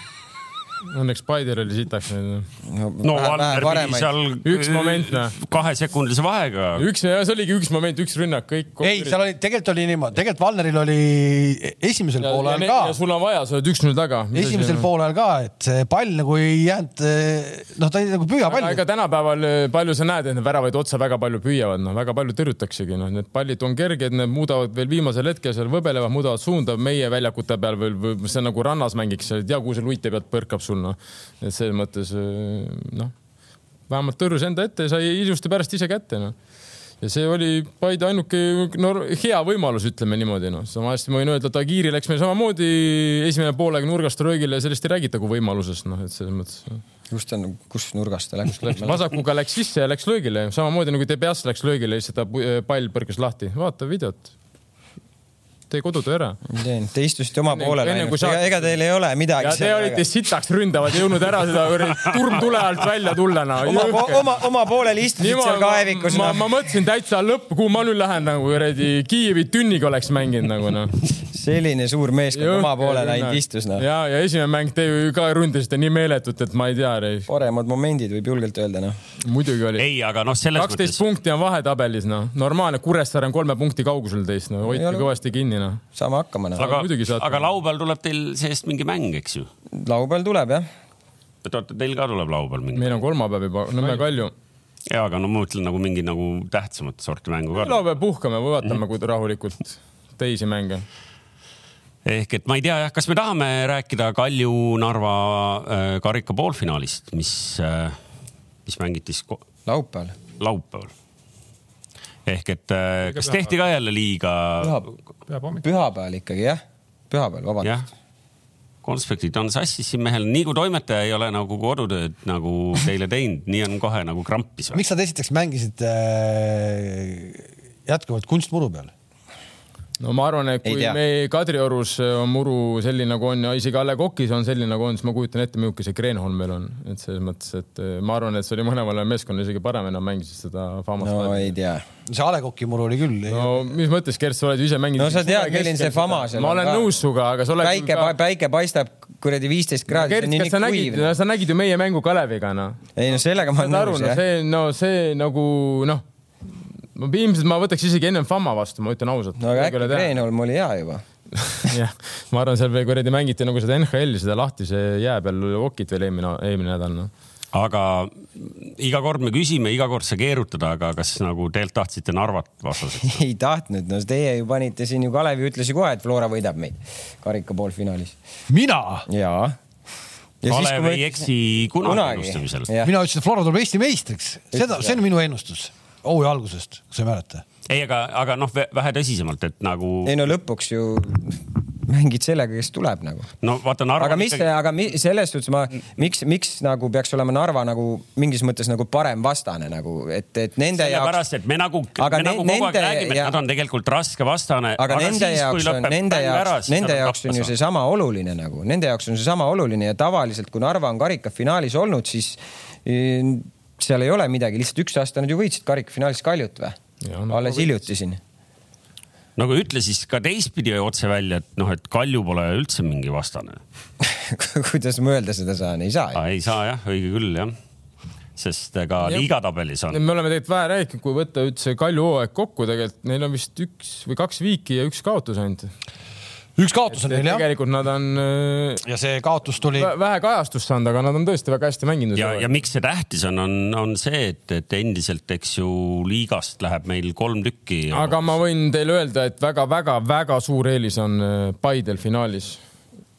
Õnneks Spider oli sitaks nüüd. no Valner pidi seal Üks moment, noh. kahesekundilise vahega. üks, see oligi üks moment, üks rünnak, kõik. ei, seal oli, tegelikult oli niimoodi, tegelikult Valneril oli esimesel poolel ka ja, sul on vaja, sa oled üks-null taga. esimesel poolel ka, et see pall nagu ei jäänud, noh, ta oli nagu püüa aga pall ega. tänapäeval eh, palju sa näed, et need väravaid otsa väga palju püüavad, noh, väga palju tõrjutaksegi, noh, need pallid on kerged, need muudavad veel viimasel hetkel seal võbelevad, muudavad suunda meie väljakute peal veel, või see on nagu rannas mängiks, ei tea, kuhu see luite pealt põrkab sul, noh. et selles mõttes eh, noh, vähemalt tõrjus enda ette ja sai ilusti pärast ise kätte, noh ja see oli Paide ainuke no, hea võimalus, ütleme niimoodi noh, samasti ma võin öelda, et Agiri läks meil samamoodi esimene poolega nurgast röögile ja sellest ei räägita kui võimalusest, noh, et selles mõttes just on, kus nurgast ta läks? [laughs] vasakuga läks sisse ja läks löögile, samamoodi nagu DBS läks löögile siis ta pall põrkas lahti, vaata videot. Tee kodutöö ära. te istusite oma poolele ainult, ega, ega teil ei ole midagi ja te olite sitaks ründavad, jõudnud ära seda turmtule alt välja tulla no.. oma, oma, oma poolel istusid seal kaevikus. ma, ma mõtlesin täitsa lõppu, kuhu ma nüüd lähen nagu kuradi Kiievi tünniga oleks mänginud nagu noh. selline suur meeskond oma poolele ainult istus noh. ja, ja esimene mäng te ju ka ründasite nii meeletult, et ma ei tea, paremad momendid võib julgelt öelda noh. muidugi oli. ei, aga noh, selles kaksteist mõttes, punkti on vahetabelis noh, normaalne Kuressaare on kolme punkti kaugusel teist, no Ei hoidke kõvasti kinni noh. saame hakkama noh. aga aga laupäeval tuleb teil seest mingi mäng, eks ju? laupäeval tuleb jah. et oota, teil ka tuleb laupäeval mingi? meil on kolmapäev juba, Nõmme Kalju. jaa, aga no ma mõtlen nagu mingi nagu tähtsamat sorti mängu ka. laupäev puhkame või vaatame mm -hmm. rahulikult teisi mänge. ehk et ma ei tea jah, kas me tahame rääkida Kalju-Narva äh, karika poolfinaalist, mis äh,, mis mängiti siis laupäeval. laupäeval. Ehk et äh, kas tehti ka jälle liiga, peab hommikul. pühapäeval ikkagi jah, pühapäeval, jah vabandust. konspektid on sassis siin mehel, nii kui toimetaja ei ole nagu kodutööd nagu teile teinud, nii on kohe nagu krampis miks nad esiteks mängisid äh, jätkuvalt kunstmuru peal? No ma arvan, et Ei kui me Kadriorus on muru selline nagu on ja isegi A Le Coq'is on selline nagu on, siis ma kujutan ette, milline see Kreenholmil on, et selles mõttes, et eh, ma arvan, et see oli mõlemale meeskonnale isegi parem, et nad mängisid seda Famast no ei tea. see A Le Coq'i muru oli küll. no mis mõttes, Kert, sa oled ju ise mänginud. No sa tead, milline see Fama seal ma on olen ka. nõus sinuga, aga sa oled. päike, päike paistab kuradi viisteist kraadi, on nii kas sa nägid sa nägid ju meie mängu Kaleviga, noh. ei no sellega ma olen aru, nõus no jah. see, no see nagu noh, ma ilmselt ma võtaks isegi ennem Fama vastu, ma ütlen ausalt. no aga äkki Kreenholm oli hea juba. [laughs] jah, ma arvan, seal veel kuradi mängiti nagu seda NHL-i, seda lahtise jää peal okit veel eelmine, eelmine nädal noh. aga iga kord me küsime, iga kord sa keerutad, aga kas nagu tegelikult tahtsite Narvat vastaseks? [laughs] ei tahtnud, no teie ju panite siin ju, Kalev ju ütles ju kohe, et Flora võidab meid karika poolfinaalis. mina, jaa. Kalev ei eksi kunagi ennustamisel. mina ütlesin, et Flora tuleb Eesti meistriks, seda, see on minu ennustus hooaja algusest, kas sa ei mäleta? ei, aga, aga noh, vähe tõsisemalt, et nagu ei no lõpuks ju mängid sellega, kes tuleb nagu. no vaata Narva. aga mis, aga mi, selles suhtes ma, miks, miks nagu peaks olema Narva nagu mingis mõttes nagu parem vastane nagu, et, et nende jaoks sellepärast, et me nagu, Aga me ne- nagu kogu aeg nende- räägime, et ja- nad on tegelikult raske vastane. aga nende jaoks on, nende jaoks, nende jaoks on ju seesama oluline nagu, nende jaoks on seesama oluline ja tavaliselt, kui Narva on karikafinaalis olnud, siis seal ei ole midagi, lihtsalt üks aasta nad ju võitsid karikafinaalis Kaljut või no alles hiljuti siin. nagu ütle siis ka teistpidi otse välja, et noh, et Kalju pole üldse mingi vastane. [laughs] kuidas ma öelda seda saan, ei saa ju. ei saa jah, õige küll jah. sest ega Jah. liigatabelis on. me oleme tegelikult vähe rääkinud, kui võtta üldse Kalju hooaeg kokku, tegelikult neil on vist üks või kaks viiki ja üks kaotus ainult. Üks kaotus on neil jah, tegelikult nad on äh, ja see kaotus tuli, vä- vähe kajastust saanud, aga nad on tõesti väga hästi mänginud. ja, ja miks see tähtis on, on, on see, et, et endiselt, eks ju, liigast läheb meil kolm tükki. aga ma võin teile öelda, et väga-väga-väga suur eelis on äh, Paidel finaalis,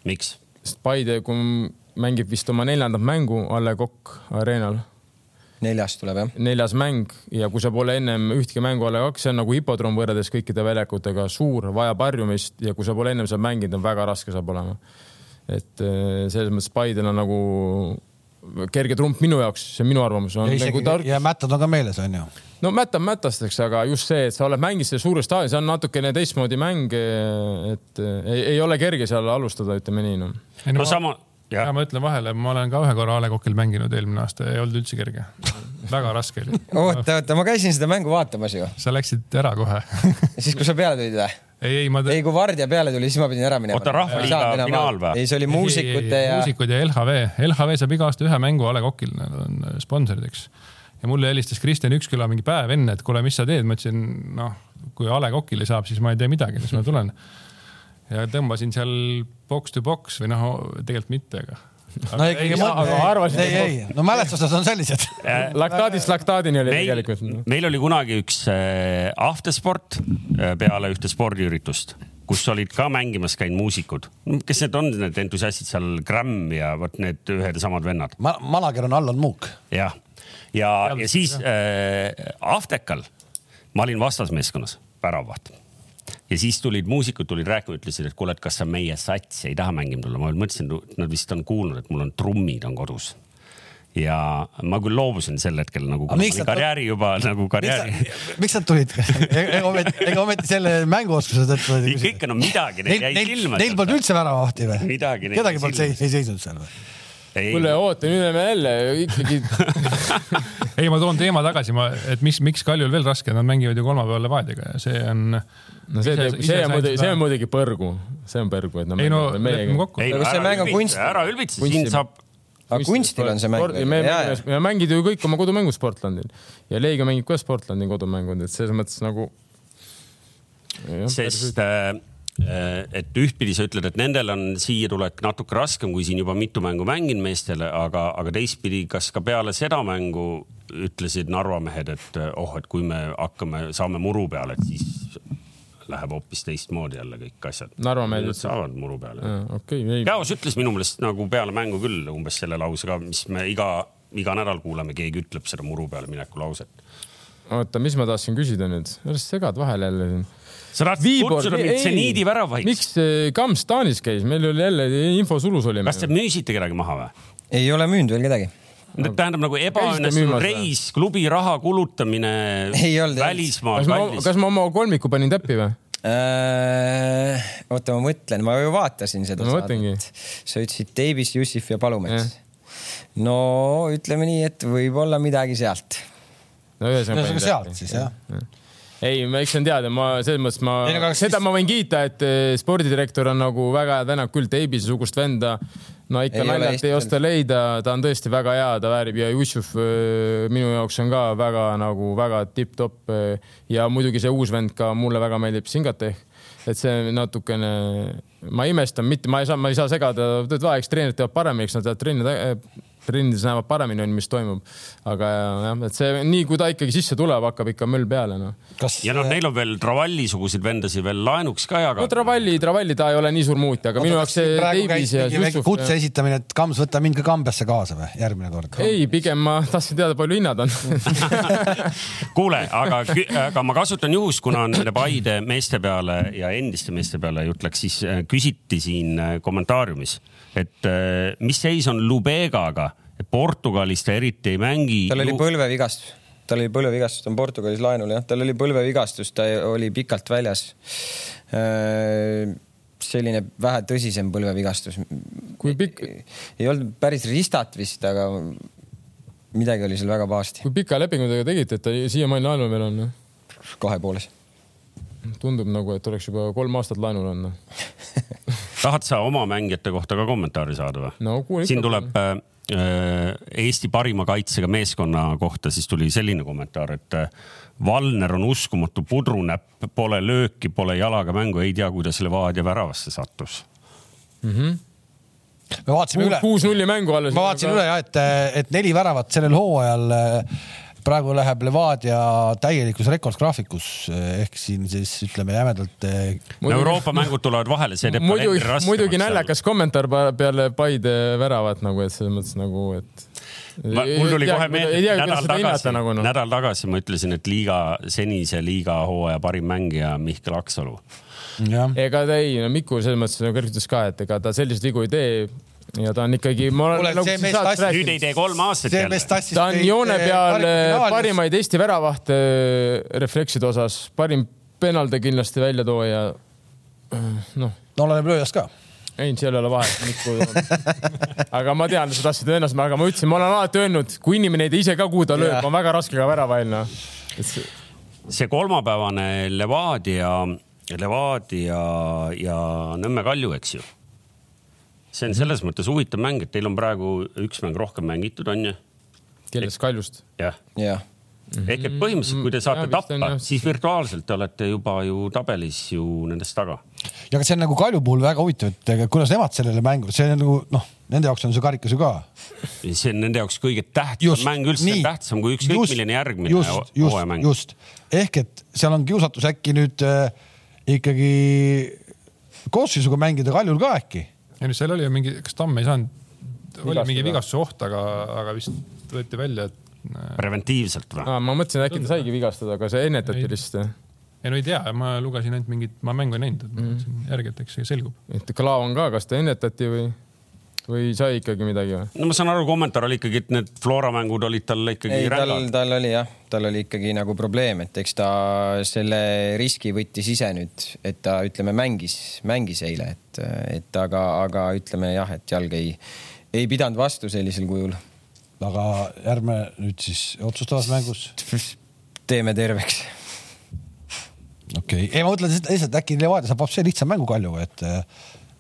miks? sest Paide, kui mängib vist oma neljandat mängu A Le Coq Arenal, neljas tuleb jah. neljas mäng ja kui sa pole ennem ühtegi mängu A Le Coq, see on nagu hipodroom võrreldes kõikide väljakutega suur, vajab harjumist ja kui sa pole ennem seal mänginud, on väga raske saab olema. et äh, selles mõttes Paidel on nagu kerge trump minu jaoks, see on minu arvamus. ja isegi Nagu tar... ja mättad on ka meeles, onju. no mätt on mätasteks, aga just see, et sa oled mänginud selle suure staadioni, see on natukene teistmoodi mäng. et äh, ei, ei ole kerge seal alustada, ütleme nii noh. no sama, ja jah, ma ütlen vahele, ma olen ka ühe korra A Le Coqil mänginud eelmine aasta, ei olnud üldse kerge. väga raske oli. [laughs] oota, oota, ma käisin seda mängu vaatamas ju, sa läksid ära kohe [laughs] siis kui sa peale tulid või? ei, ei ma. ei, kui Vardja peale tuli, siis ma pidin ära minema. Oota, Rahvaliiga finaal või? ei, see oli muusikute ja. muusikud ja LHV, LHV saab iga aasta ühe mängu A Le Coqil, nad on sponsorideks. ja mulle helistas Kristjan Üksküla mingi päev enne, et kuule, mis sa teed, ma ütlesin, noh, kui A Le Coqile saab, siis ma ei tee midagi, siis ma tulen. Ja tõmbasin seal box to box või noh, tegelikult mitte, aga. no ikkagi aga arvasid- ei, ei, no mälestused on sellised. laktaadist laktaadini oli meil tegelikult. noh., meil oli kunagi üks äh, aftersport äh, peale ühte spordiüritust, kus olid ka mängimas käinud muusikud. kes need on, need entusiastid seal, Gramm ja vot need ühed ja samad vennad. Ma-, manager on Allan Muuk. jah, ja, ja siis äh, Aftekal ma olin vastasmeeskonnas, väravaht. Ja siis tulid muusikud tulid rääkima, ütlesid, et kuule, et kas sa meie satsi ei taha mängima tulla, ma mõtlesin, nad vist on kuulnud, et mul on trummid on kodus. ja ma küll loobusin sel hetkel nagu karjääri juba nagu karjääri. miks nad tulid? [laughs] ega ometi, ega ometi selle mänguoskuse tõttu. ikka no midagi neil jäi silma. neil polnud üldse väravahti või? Kedagi polnud seis, ei seisnud seal või? kuule, oota, nüüd oleme jälle ikkagi [laughs] ei, ma toon teema tagasi, ma, et miks, miks Kaljul veel raske, nad mängivad ju kolmapäeval Levadiaga ja see on. No see teeb, see on muidugi, see on muidugi põrgu, see on põrgu, et nad ei no lepime kokku. no ära mäng on ülbitse, kunst? ära ülbitse, siin saab, aga kunstil on see mäng me, me, me mängid ju kõik oma kodumängud Sportlandil. Ja Leegia mängib ka Sportlandi kodumängud, et selles mõttes nagu. sest äh, et ühtpidi sa ütled, et nendel on siia tulek natuke raskem, kui siin juba mitu mängu mänginud meestele, aga, aga teistpidi, kas ka peale seda mängu ütlesid Narva mehed, et oh, et kui me hakkame, saame muru peale, et siis läheb hoopis teistmoodi jälle kõik asjad. Narva mehed ütlesid- saavad muru peale. okei, ei, Käos ütles minu meelest nagu peale mängu küll umbes selle lause ka, mis me iga, iga nädal kuuleme, keegi ütleb seda muru peale mineku lauset. oota, mis ma tahtsin küsida nüüd, ära sa segad vahele jälle siin. sa tahad kutsuda mind seniidi väravaiks? miks eh, Kams Taanis käis, meil oli jälle infosulus olime. kas te müüsite kedagi maha või? ei ole müünud veel kedagi. Tähendab nagu ebaõnnestunud reis, klubi raha kulutamine Ei olnud, ei välismaal kas kas ma oma kolmiku panin täppi või? Äh, oota, ma mõtlen, ma ju vaatasin seda No mõtlengi. sa ütlesid Davis, Jussif ja Palumets. no ütleme nii, et võib-olla midagi sealt. no ühesõnaga ühesõnaga sealt siis jah. ei, ma eks see on teada, ma selles mõttes ma Ei, no seda siis- ma võin kiita, et eh, spordidirektor on nagu väga tänab küll Teibise sugust venda. No ikka naljalt ei osta leida, ta on tõesti väga hea, ta väärib ja Jussuf eh, minu jaoks on ka väga nagu väga tipp-topp. ja muidugi see uus vend ka mulle väga meeldib, Singateh. et see natukene, ma imestan, mitte, ma ei saa, ma ei saa segada, eks treenerid teevad paremini, eks nad teevad trenni, trennides näevad paremini, mis toimub. aga jah, et see nii, kui ta ikkagi sisse tuleb, hakkab ikka möll peale noh. ja noh, neil on veel Travalli-suguseid vendasid veel laenuks ka no jagada. Travalli, Travalli ta ei ole nii suur muutja, aga minu jaoks see käis ja Jussuf. kutse esitamine, et Kams, võta mind ka kambesse kaasa või järgmine kord? ei, pigem ma tahtsin teada, palju hinnad on. [laughs] kuule, aga, aga ma kasutan juhust, kuna nende Paide meeste peale ja endiste meeste peale jutt läks, siis äh, küsiti siin äh, kommentaariumis, et äh, mis seis on Lubegaga, Portugalis ta eriti ei mängi. tal oli põlvevigastus, tal oli põlvevigastus, ta on Portugalis laenul jah, tal oli põlvevigastus, ta oli pikalt väljas. selline vähe tõsisem põlvevigastus. kui pikk, ei olnud päris ristat vist, aga midagi oli seal väga pahasti, kui pika lepingu te tegite, et ta siiamaani laenul veel on? kahe pooles. Tundub nagu, et oleks juba kolm aastat laenul on. [laughs] tahad sa oma mängijate kohta ka kommentaari saada või? no siin tuleb äh, Eesti parima kaitsega meeskonna kohta, siis tuli selline kommentaar, et äh, Valner on uskumatu pudrunäpp, pole lööki, pole jalaga mängu, ei tea, kuidas Levadia väravasse sattus. me vaatasime üle, kuus-nulli mängu alles. ma vaatasin üle ja et, et neli väravat sellel hooajal äh, praegu läheb Levadia täielikus rekordgraafikus ehk siin siis ütleme jämedalt äh, no Euroopa mängud tulevad vahele, see teeb raskemaks muidugi naljakas kommentaar peale Paide väravat nagu, et selles mõttes nagu, et. Ma- mul tuli kohe meelde, nädal tagasi nagu noh. nädal tagasi ma ütlesin, et liiga, senise liiga hooaja parim mängija Mihkel Aksalu. ega ta ei, no Miku selles mõttes nagu ütles ka, et ega ta selliseid vigu ei tee ja ta on ikkagi, ma olen nagu siin saates rääkinud nüüd ei tee kolm aastat jälle ta on joone peal eh, parimaid Eesti väravahte eh, reflekside osas, parim penalde kindlasti väljatooja. noh, no oleneb lööjast ka. ei, seal ei ole vahet, Miku. aga ma tean, sa tahtsid ennast, aga ma ütlesin, ma olen alati öelnud, kui inimene ei tea ise ka, kuhu ta lööb, on väga raske ka väravail noh. see kolmapäevane Levadia, Levadia ja Nõmme Kalju, eks ju. See on selles mõttes huvitav mäng, et teil on praegu üks mäng rohkem mängitud, on ju? kellest Kaljust? jah. jah, ehk et põhimõtteliselt, kui te saate Jaa, vist on, tappa jah., siis virtuaalselt te olete juba ju tabelis ju nendest taga. ja aga see on nagu Kalju puhul väga huvitav, et kuidas nemad sellele mängu, see on nagu noh, nende jaoks on see karikas ju ka. see on nende jaoks kõige tähtsam mäng üldse, tähtsam kui ükskõik milline järgmine just, just, hooajamäng. just ehk et seal on kiusatus äkki nüüd äh, ikkagi koosseisuga mängida Kaljul ka äkki. Ei no seal oli ju mingi, kas Tamm ei saanud, oli mingi vigastuse oht, aga, aga vist võeti välja, et. preventiivselt või? ma mõtlesin, äkki ta saigi vigastada, aga see ennetati lihtsalt. ei no ei tea, ma lugesin ainult mingit, ma mängu ei näinud, et ma mõtlesin järgi, et eks see selgub. et Klaavan ka, kas ta ennetati või? Või sai ikkagi midagi või? no ma saan aru, kommentaar oli ikkagi, et need Flora mängud olid talle ikkagi ei, tal, rängad. tal oli jah, tal oli ikkagi nagu probleem, et eks ta selle riski võttis ise nüüd, et ta ütleme, mängis, mängis eile, et, et aga, aga ütleme jah, et jalg ei, ei pidanud vastu sellisel kujul. aga ärme nüüd siis otsustavas mängus. teeme terveks. okei okay., ei ma mõtlen lihtsalt- äkki Levadia saab hoopis lihtsam mängu Kaljuga, et,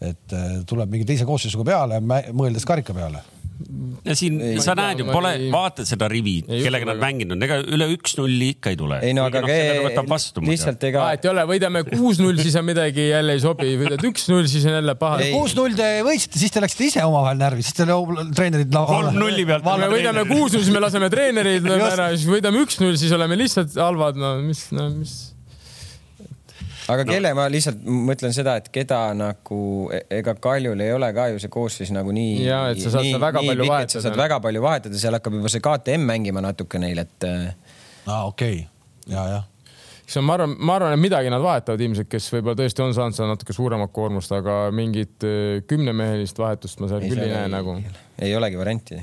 et tuleb mingi teise koosseisuga peale, mõeldes karika peale. ja siin Ei, sa näed ju, pole vaata seda rivi, kellega nad mänginud on, ega üle üks-nulli ikka ei tule. ei no aga võtab vastu. lihtsalt ega vahet ei ole, võidame kuus-null, siis on midagi jälle ei sobi, võidad [laughs] üks-null, siis on jälle paha. Kuus-null te võitsite, siis te läksite ise omavahel närvi, siis teil treenerid. kolm nulli pealt. me võidame kuus-null, siis me laseme treenerid ära, siis võidame üks-null, siis oleme lihtsalt halvad, no mis, no mis. Aga kelle no. ma lihtsalt mõtlen seda, et keda nagu, ega Kaljul ei ole ka ju see koosseis nagu nii. Jaa, et sa saad seda väga palju sa vahetada. saad väga palju vahetada, seal hakkab juba see KTM mängima natuke neil, et äh, aa, okei, ja, jah. siis on, ma arvan, ma arvan, et midagi nad vahetavad ilmselt, kes võib-olla tõesti on saanud seal natuke suuremat koormust, aga mingit eh, kümnemehelist vahetust ma seal küll ei näe nagu. ei olegi varianti.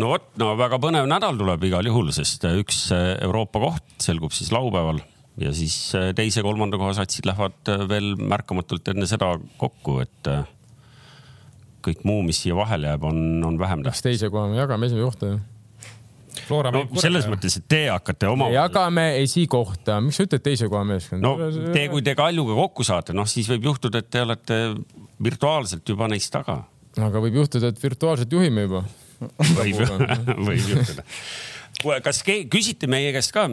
no vot, no väga põnev nädal tuleb igal juhul, sest üks äh, Euroopa koht selgub siis laupäeval ja siis äh, teise-kolmanda koha satsid lähevad äh, veel märkamatult enne seda kokku, et äh, kõik muu, mis siia vahele jääb, on, on vähem tähtis. teise koha, me jagame esimene kohta ju. Flora no selles korraga. mõttes, et te hakkate oma. jagame esikohta, miks sa ütled teise koha meeskond? no te, kui te Kaljuga kokku saate, noh siis võib juhtuda, et te olete virtuaalselt juba neist taga. aga võib juhtuda, et virtuaalselt juhime juba. võib, [laughs] võib juhtuda. kuule, kas küsite meie käest ka,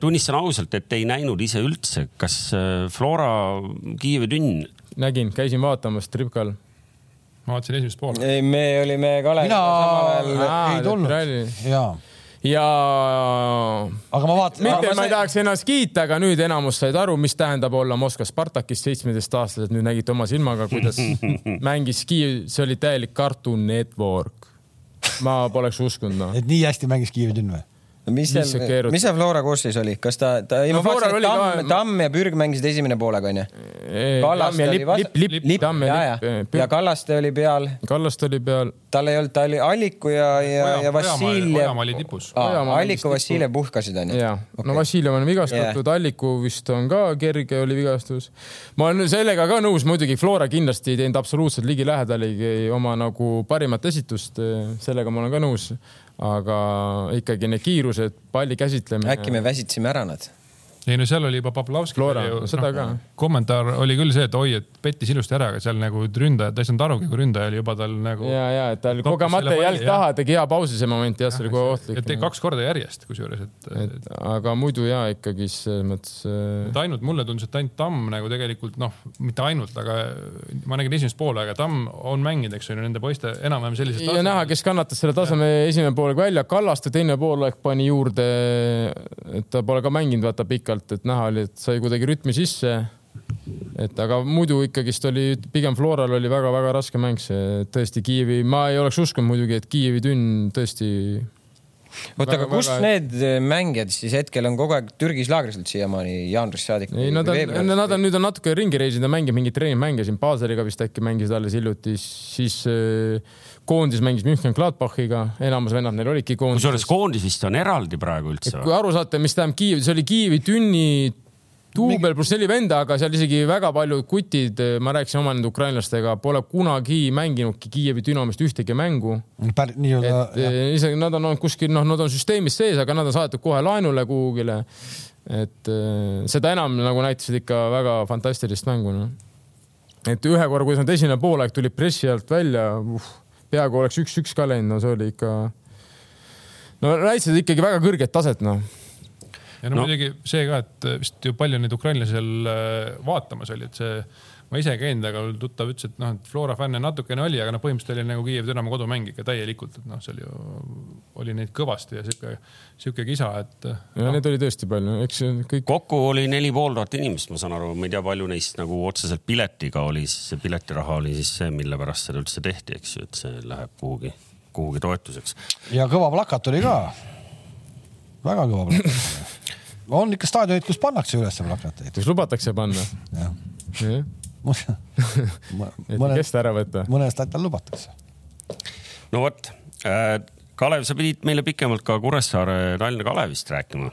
tunnistan ausalt, et ei näinud ise üldse, kas äh, Flora Kiievi tünn, nägin, käisin vaatamas Tripkal. ma vaatasin esimest poolt. ei, me olime Kaleviga samal ajal. Ei tulnud ralli. ja, aga ma vaatan. mitte, ma ei tahaks ennast kiita, aga nüüd enamus said aru, mis tähendab olla Moskva Spartakis seitsmeteistaastased, nüüd nägite oma silmaga, kuidas [laughs] mängis Kiiev, see oli täielik Cartoon Network. ma poleks uskunud, noh. et nii hästi mängis Kiievi tünn või? Mis seal, mis see Flora koosseis oli, kas ta, ta, ei No ma vaatasin, et Tamm ka-, Tamm ja Pürg mängisid esimene poolega onju. Kallaste ja oli Lipp, vast- Lipp, Lipp, ja, ja ja. Kallaste oli peal, Kallast oli peal. tal ei olnud, ta oli Alliku ja, ja, ja Vassiljev. Ojamaa oli tipus. Alliku, Vassiljev puhkasid onju. ja okay., no Vassiljev on vigastatud yeah., Alliku vist on ka kerge, oli vigastus. ma olen sellega ka nõus, muidugi Flora kindlasti ei teinud absoluutselt ligilähedalegi oma nagu parimat esitust, sellega ma olen ka nõus. Aga ikkagi need kiirused, palli käsitlemine. äkki me väsitsime ära nad? Ei no seal oli juba. Flora, seda ka. kommentaar oli küll see, et oi, et pettis ilusti ära, aga seal nagu ründajad, ei saanud arugi, kui ründaja oli juba tal nagu. ja, ja, et tal kogemata palli, taha tegi hea pausi see moment, jah, see oli kohe ohtlik. et kaks korda järjest, kusjuures, et, et, et aga muidu ja ikkagi selles mõttes äh, et ainult mulle tundus, et ainult Tamm nagu tegelikult noh, mitte ainult, aga ma nägin esimest poolega, Tamm on mänginud, eks ju, nende poiste enam-vähem sellisest. ja näha, kes kannatas selle taseme esimene poolek välja, Kallaste teine poolek pani juurde, et ta pole ka mänginud vaata pikalt, et näha oli, et sai kuidagi rütmi sisse. et aga muidu ikkagist oli pigem Floral oli väga-väga raske mäng see tõesti Kiievi, ma ei oleks uskunud muidugi, et Kiievi tünn tõesti. oota, aga kus väga- need mängijad siis hetkel on kogu aeg Türgis laagris olnud siiamaani, jaanuarist saadik? ei, nad on, nad on nüüd on natuke ringi reisinud ja mänginud mingeid treeningmänge siin Baseliga vist äkki mängisid alles hiljuti, siis äh, koondis mängis München Gladbachiga, enamus vennad neil olidki koondises kusjuures. koondis vist on eraldi praegu üldse kui aru saate, mis tähendab Kiiev, see oli Kiievi tünni duubel pluss neli venda, aga seal isegi väga paljud kutid, ma rääkisin oma nende ukrainlastega, pole kunagi mänginudki Kiievi Dünamist ühtegi mängu. eh, isegi nad on olnud kuskil, noh, nad on süsteemis sees, aga nad on saadetud kohe laenule kuhugile. et eh, seda enam nagu näitasid ikka väga fantastilist mängu, noh. et ühe korra, kui nad esimene poolaeg tulid pressi alt välja uh,, peaaegu oleks üks-üks ka läinud, no see oli ikka. no näitasid ikkagi väga kõrget taset, noh ja no, No. no muidugi see ka, et vist ju palju neid ukrainlasi seal äh, vaatamas oli, et see, ma ise ei käinud, aga tuttav ütles, et noh, et Flora fänne natukene oli, aga noh, põhimõtteliselt oli nagu Kiiev Dünamo kodumäng ikka täielikult, et noh, seal ju oli neid kõvasti ja sihuke, sihuke kisa, et. ja neid oli tõesti palju, eks see kõik. kokku oli neli pool tuhat inimest, ma saan aru, ma ei tea, palju neist nagu otseselt piletiga oli, siis see piletiraha oli siis see, mille pärast seda üldse tehti, eks ju, et see läheb kuhugi, kuhugi toetuseks. ja kõva plakat oli ka. Väga kõva plakat. on ikka staadionid, kus pannakse üles plakateid. kas lubatakse panna? jah, [laughs] et mõne, kes ta ära võtta. mõne statal lubatakse. no vot, Kalev, sa pidid meile pikemalt ka Kuressaare Tallinna Kalevist rääkima.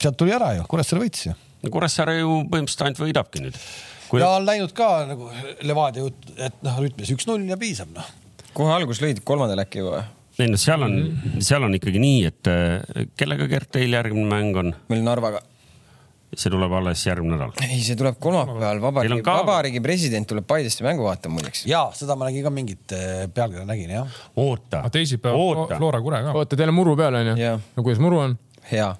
sealt tuli ära ju, Kuressaare võitis ju. no Kuressaare ju põhimõtteliselt ainult võidabki nüüd. kui ja on läinud ka nagu Levadia jutt, et noh, rütmis üks-null ja piisab noh. kohe algus lõid kolmandal äkki juba. Ei no seal on, seal on ikkagi nii, et äh, kellega Gert teil järgmine mäng on? meil Narvaga. see tuleb alles järgmine nädal. ei, see tuleb kolmapäeval, vabariigi ka- vabariigi president tuleb Paidesse mängu vaatama muideks. ja seda ma nägin ka mingit eh, pealkirja nägin jah. oota, aga teisipäeval Flora Kure ka. oota, teil on muru peal onju no kuidas muru on? hea.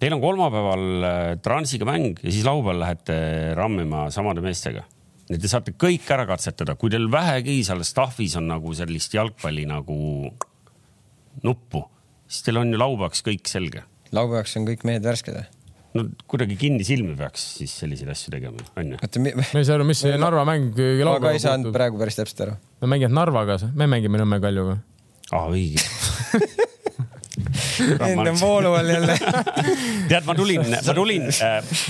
teil on kolmapäeval äh, Transiga mäng ja siis laupäeval lähete rammima samade meestega. Te saate kõik ära katsetada, kui teil vähegi seal staff'is on nagu sellist jalgpalli nagu nuppu, siis teil on ju laupäevaks kõik selge. laupäevaks on kõik mehed värsked või? no kuidagi kinni silmi peaks siis selliseid asju tegema, onju. ma ei saa aru, mis see Narva mäng ma ka ei laupäeval saanud praegu päris täpselt aru. me mängime Narvaga, me mängime Nõmme Kaljuga. aa, õige. [laughs] [laughs] [laughs] Enda voolu all jälle. [laughs] tead, ma tulin, ma tulin,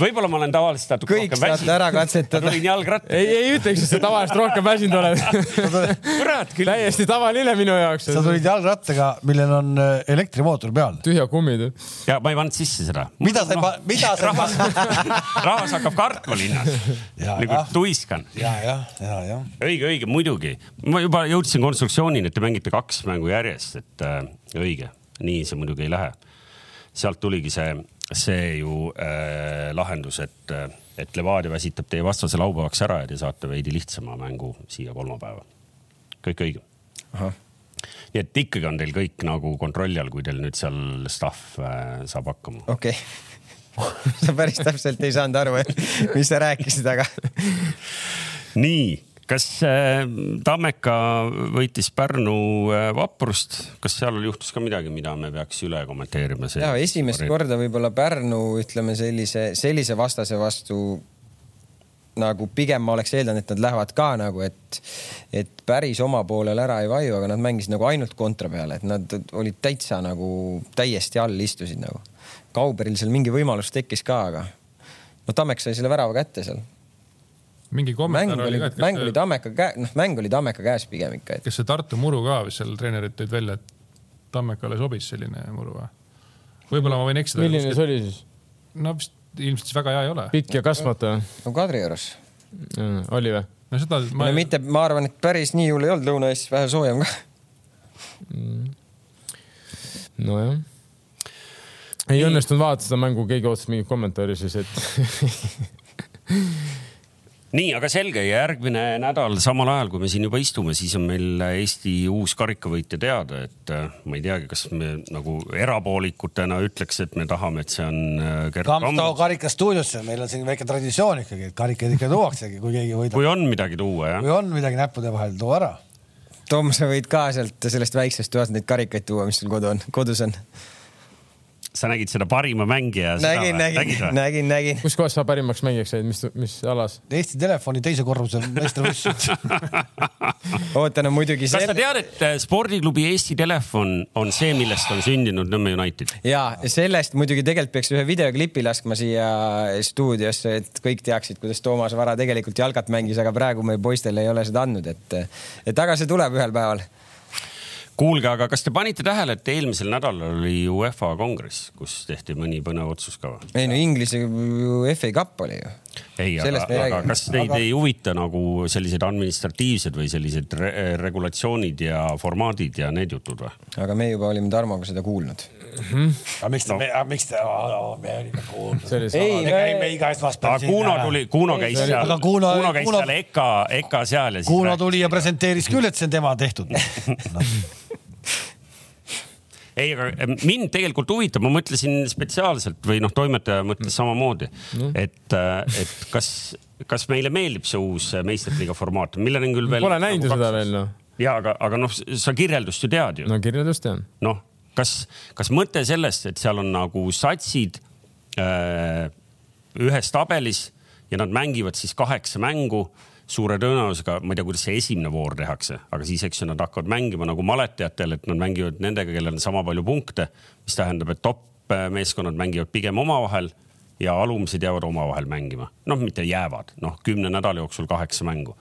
võib-olla ma olen tavaliselt natuke kõik saate ära katsetada. tulin jalgrattaga. ei, ei ütleks, et sa tavaliselt rohkem väsinud oled. [laughs] kurat küll. täiesti tavaline minu jaoks. sa tulid jalgrattaga, millel on eh, elektrimootor peal. tühja kummid. ja ma ei pannud sisse seda. mida sa ei pa-, mida sa ei rahvas pa-, rahvas hakkab kartma linnas. Ja, nagu tuiskan. ja, jah, ja, jah. õige, õige, muidugi. ma juba jõudsin konstruktsioonini, et te mängite kaks mängu järjest, et äh, õige, nii see muidugi ei lähe. sealt tuligi see, see ju äh, lahendus, et, et Levadia väsitab teie vastase laupäevaks ära ja te saate veidi lihtsama mängu siia kolmapäeva. kõik õige. nii et ikkagi on teil kõik nagu kontrolli all, kui teil nüüd seal staff äh, saab hakkama. okei okay.. sa päris täpselt ei saanud aru, mis sa rääkisid, aga nii, kas äh, Tammeka võitis Pärnu äh, vaprust, kas seal juhtus ka midagi, mida me peaks üle kommenteerima? ja esimest korda võib-olla Pärnu, ütleme sellise, sellise vastase vastu nagu pigem ma oleks eeldanud, et nad lähevad ka nagu, et, et päris oma poolel ära ei vaju, aga nad mängisid nagu ainult kontra peale, et nad olid täitsa nagu täiesti all istusid nagu. Kauberil seal mingi võimalus tekkis ka, aga no Tammek sai selle värava kätte seal. Mingi mäng kommentaar oli ka, et, mäng oli Tammeka käe, noh, mäng oli Tammeka käes pigem ikka, et kas see Tartu muru ka vist seal treenerid tõid välja, et Tammekale sobis selline muru või? võib-olla ma võin eksida. milline see oli siis? no vist ilmselt siis väga hea ei ole. pikk ja kasvamata või? no Kadriorus. oli või? no seda ma no mitte, ma arvan, et päris nii hull ei olnud Lõuna-Eestis, vähe soojem ka. nojah. ei õnnestunud vaadata seda mängu, keegi ootas mingit kommentaari siis, et [laughs] nii, aga selge, järgmine nädal samal ajal, kui me siin juba istume, siis on meil Eesti uus karikavõitja teada, et äh, ma ei teagi, kas me nagu erapoolikutena ütleks, et me tahame, et see on äh, Gert Kamps too Kambus. karika stuudiosse, meil on siin väike traditsioon ikkagi, et karikaid ikka tuuaksegi, kui keegi võidab. kui on midagi tuua, jah kui. on midagi näppude vahel, too ära. Tom, sa võid ka sealt sellest väiksest toast neid karikaid tuua, mis sul kodu on, kodus on. Sa nägid seda parima mängija. nägin, nägin, nägin, nägin. kus kohas sa parimaks mängijaks said, mis, mis alas? Eesti Telefoni teise korruse meistrivõistlused. oota, no muidugi kas sa see. tead, et äh, spordiklubi Eesti Telefon on see, millest on sündinud Nõmme United? ja sellest muidugi tegelikult peaks ühe videoklipi laskma siia stuudiosse, et kõik teaksid, kuidas Toomas Vara tegelikult jalgat mängis, aga praegu me poistele ei ole seda andnud, et, et aga see tuleb ühel päeval. kuulge, aga kas te panite tähele, et eelmisel nädalal oli UEFA kongress, kus tehti mõni põnev otsus ka või? ei no Inglise ju FA Cup oli ju. ei, aga aga kas teid Aga- ei huvita nagu sellised administratiivsed või sellised re regulatsioonid ja formaadid ja need jutud või? aga me juba olime Tarmoga seda kuulnud. aga miks te, miks te, me olime kuulnud. Ei, me käime iga vastu. aga Kuno tuli, Kuno käis Ei, seal, aga Kuno- Kuno käis Kuno- seal EKA, EKA seal ja siis Kuno rääkis- tuli ja presenteeris küll, et see on tema tehtud [laughs] no.. ei, aga eh, mind tegelikult huvitab, ma mõtlesin spetsiaalselt või noh, toimetaja mõtles samamoodi, et, et kas, kas meile meeldib see uus meistrite liiga formaat, milleni on küll veel. Pole näinud ju seda veel, noh. ja aga, aga noh, sa kirjeldust ju tead ju no kirjeldust tean. noh, kas, kas mõte sellest, et seal on nagu satsid äh, ühes tabelis ja nad mängivad siis kaheksa mängu suure tõenäosusega, ma ei tea, kuidas see esimene voor tehakse, aga siis, eks ju, nad hakkavad mängima nagu maletajatel, et nad mängivad nendega, kellel on sama palju punkte, mis tähendab, et top meeskonnad mängivad pigem omavahel ja alumised jäävad omavahel mängima. noh, mitte jäävad, noh, kümne nädala jooksul kaheksa mängu.